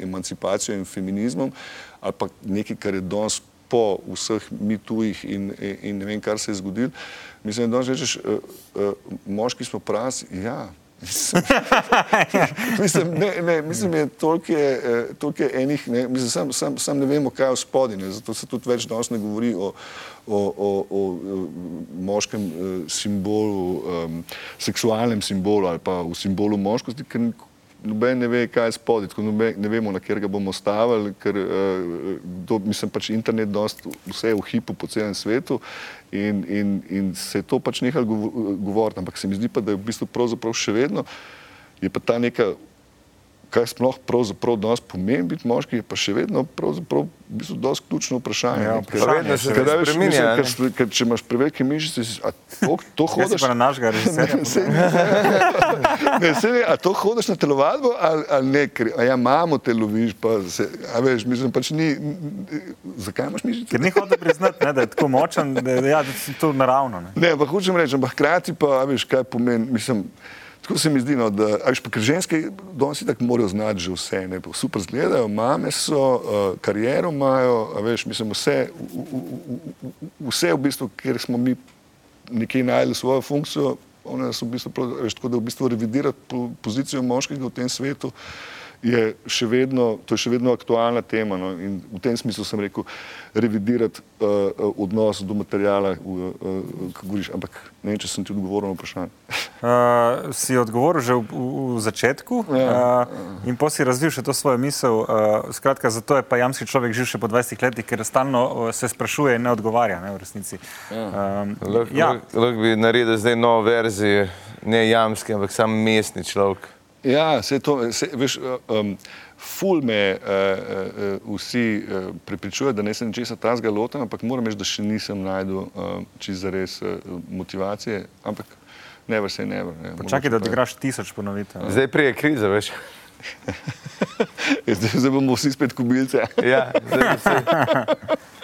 emancipacijo in feminizmom, ali pa nekaj, kar je danes po vseh mitujih in, in, in ne vem, kar se je zgodilo. Mislim, da danes rečeš, uh, moški smo pravi, ja. Mislim, ne, ne, mislim, je toliko je, eh, toliko je enih, ne, mislim, sam, sam, sam ne vemo, kaj je v spodnji, ne, zato se tudi več danes ne govori o, o, o, o moškem eh, simbolu, um, seksualnem simbolu ali pa v simbolu moškosti, ker noben ne ve, kaj je spodaj, tako noben, ne vemo, na kjer ga bomo stavili, ker uh, do, mislim, pač internet dost, vse je v hipu po celem svetu in, in, in se je to pač nehalo govo- govoriti, ampak se mi zdi pa, da je v bistvu pravzaprav še vedno, je pa ta neka, kaj sploh pravzaprav danes pomeni biti moški, je pa še vedno pravzaprav v bistvu dosti ključno vprašanje. Ja, vprašanje se spreminja, mislim, ne. ker Ker če imaš prevelike mišice, si- a to, to Jaz si hodiš. pa na našega režiserja. Ne, saj ne, saj ne, a to hodiš na telovadbo ali, ali ne, ker a ja, mamo te loviš, pa se, a veš, mislim, pač ni, n- n- zakaj imaš mišice? Ker ni hotel priznati, ne, da je tako močen, da, ja, da je to naravno. Ne. Ne, ampak hočem reči, ampak hkrati pa, a veš, kaj pomeni, mislim, tako se mi zdi, no, da, a veš, pa ker ženske danes tako morajo znati že vse, ne, super zgledajo, mame so, uh, kariero imajo, veš, mislim, vse, v- v- v- vse v bistvu, kjer smo mi nekje najdli svojo funkcijo, one so v bistvu, prav, veš, tako da v bistvu revidirati po, pozicijo moškega v tem svetu je še vedno, to je še vedno aktualna tema. No? In v tem smislu sem rekel, revidirati uh, odnos do materijala, uh, uh, kako govoriš, ampak ne vem, če sem ti odgovoril na vprašanje. Uh, si odgovoril že v, v, v začetku ja. uh, in potem si razvil še to svojo misel. Uh, skratka, zato je pa jamski človek živ še po 20 letih, ker stalno uh, se sprašuje in ne odgovarja, ne v resnici. Ja. Um, Lahko ja. lah bi naredil zdaj novo verzijo, ne jamski, ampak sam mestni človek. Ja, se to, se, veš, um, ful me uh, uh, vsi uh, prepričujejo, da ne sem česa tazga loten, ampak moram reči, da še nisem najdel uh, čist za res uh, motivacije, ampak never say never. Ne, Počakaj, da odigraš tisoč ponovitev. Zdaj prije krize, veš. Ja, zdaj, zdaj bomo vsi spet kubilce. Ja, zdaj bi se,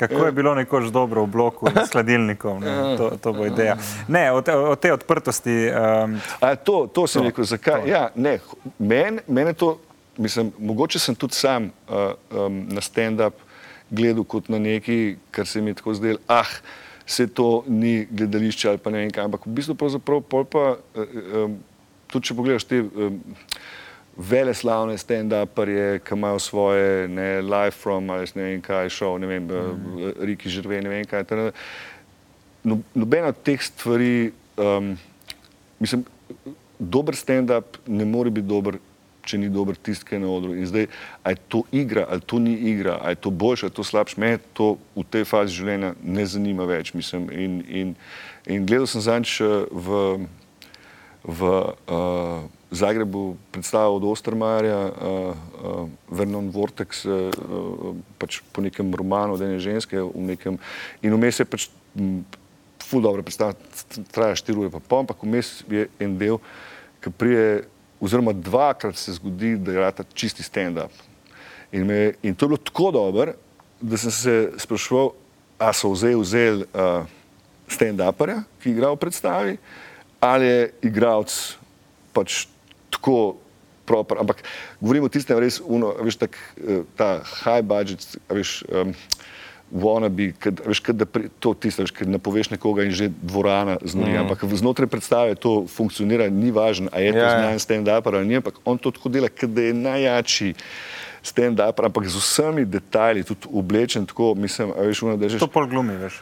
Kako je bilo nekoč dobro v bloku s hladilnikom, ne? to, to bo ideja. Ne, o, te, o tej odprtosti. Um, A, to, to sem rekel, zakaj? Ja, ne, men, mene to, mislim, mogoče sem tudi sam uh, um, na stand-up gledal kot na nekaj, kar se mi je tako zdelo, ah, se to ni gledališče ali pa ne vem kaj, ampak v bistvu pravzaprav pol pa, uh, um, tudi če pogledaš te um, vele slavne stand-uperje, ki imajo svoje ne, live from, ali ne vem kaj, šov, ne vem, mm. Riki Žrve, ne vem kaj, tada, no, nobena od teh stvari, um, mislim, dober stand-up ne more biti dober, če ni dober tisti, ki je na odru. In zdaj, ali je to igra, ali to ni igra, ali je to boljše, ali je to slabše, me to v tej fazi življenja ne zanima več. Mislim, in, in, in gledal sem zanč v, v uh, Zagrebu predstavo od Ostermarja, uh, uh, Vernon Vortex, uh, uh, pač po nekem romanu, da je ženske, v nekem, in vmes je pač m, ful dobro predstava, traja štiri ure pa pol, ampak vmes je en del, ki prije, oziroma dvakrat se zgodi, da je rata čisti stand-up. In, me, in to je bilo tako dobro, da sem se spraševal, a so vzeli, vzeli uh, stand-uperja, ki je igral v predstavi, ali je igralec pač tako proper. Ampak govorimo o tistem res, uno, veš, tak, eh, ta high budget, veš, um, wannabe, kad, veš, kad da pri, to tisto, veš, kad napoveš nekoga in že dvorana znori, mm. ampak znotraj predstave to funkcionira, ni važno, a je to Ja, ja. znan stand-up ali ni, ampak on to tako dela, kad je najjači stand-up, ampak z vsemi detajli, tudi oblečen tako, mislim, a veš, uno, da je že to pol glumi, veš.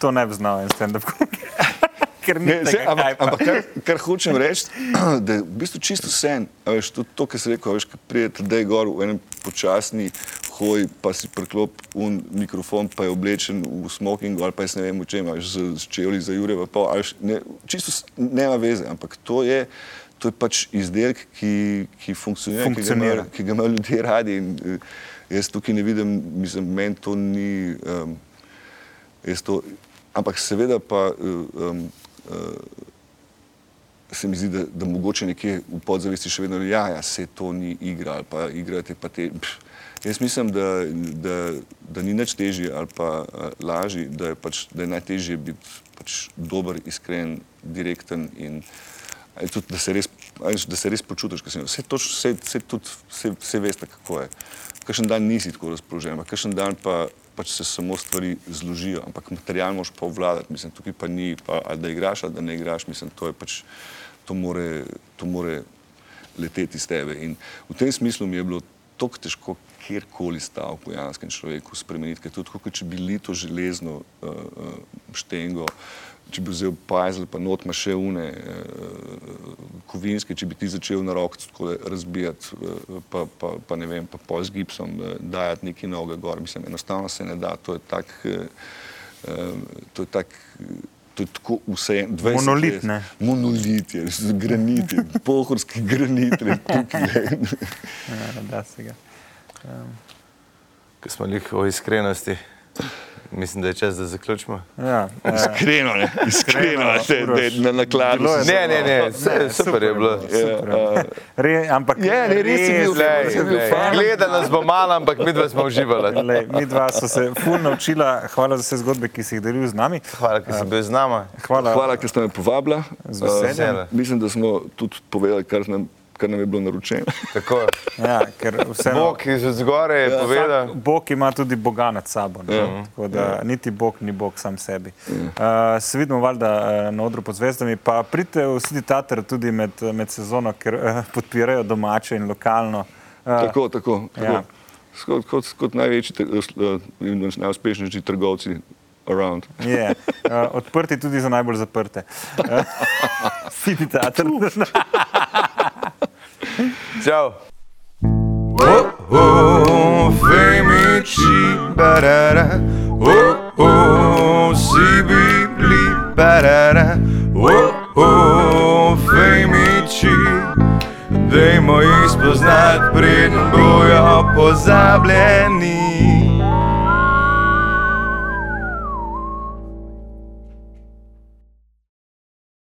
To ne bi znal en stand-up komik. Ker ni Ne, tega ampak, ampak kar, kar hočem reči, da je v bistvu čisto sen. a Veš, tudi to, kar si rekel, veš, ko pridete zdaj gor v enem počasni hoj, pa si preklop un mikrofon, pa je oblečen v smokingu ali pa jaz ne vem v čem, veš, z, z čevlji za Jure, pa pol, veš, ne, čisto nema veze, ampak to je, to je pač izdelek, ki, ki funkcionira, Funkcionira. Ki, ga imajo, ki ga imajo ljudje radi. In, eh, jaz tukaj ne vidim, mislim, meni to ni. Um, to, ampak seveda pa um, se mi zdi, da, da mogoče nekje v podzavesti še vedno, ja, ja, se to ni igra ali pa igrate pa te. Pš, jaz mislim, da, da, da ni nič težje ali pa uh, lažje, da je, pač, da je najtežje biti pač dober, iskren, direkten in tudi, da se res, da se res počutiš, ker si vse, toč, vse, vse, tudi, vse, vse veste, kako je. Kakšen dan nisi tako razpoložen, kakšen dan pa pač se samo stvari zložijo, ampak material moš pa obvladati, mislim, tukaj pa ni, pa, ali da igraš ali da ne igraš, mislim, to je pač, to more, to more leteti iz tebe. In v tem smislu mi je bilo tako težko kjerkoli stav po janskem človeku spremeniti, ker tudi kot če bi lito železno uh, uh, štengo, če bi vzel pajzel, pa not ima še une uh, kovinske, če bi ti začel na roko tako razbijati, uh, pa, pa, pa ne vem, pa pol z gipsom uh, dajati neki noge gor, mislim, enostavno se ne da, to je tak, uh, uh, to je tak, to je tako vse, 20 Monolit, ne? Monolit je, granit je, pohorski granit je tukaj. Ja, da se ga. ko smo jih o iskrenosti, mislim, da je čas, da zaključimo. Ja, eh, Iskreno, ne, iskreno, da je na nakladu. Ne, ne, ne, ne super je bilo. Super je bilo. Re, ampak Je, ne, res je bil Lej, bil fajn. Gleda nas bo malo, ampak mi dva smo uživali. Lej, mi dva so se ful naučila, hvala za vse zgodbe, ki si jih delil z nami. Hvala, ker si bil z nama. Hvala, Hvala, ker ste me povabila. Z veseljem. Uh, mislim, da smo tudi povedali, kar nam, kar nam je bilo naročeno. Tako. Ja, ker vseeno, Bog iz zgore je povedal. vsak Bog ima tudi Boga nad sabo. ne. Ja. Tako da niti Bog ni Bog sam sebi. Uh, se vidimo valjda eh, na odru pod zvezdami, pa pridite v City Tater tudi med, med sezono, ker uh, podpirajo domače in lokalno. Tako, tako. tako. Ja. Kot, kot, kot največji uh, in najuspešnejši trgovci around. Je, uh, odprti tudi za najbolj zaprte. Uh, City teater. Čau. Oh, femici, barara. Oh, oh, si bibli, barara. Oh, oh, femici. Dajmo jih spoznati, preden bojo pozabljeni.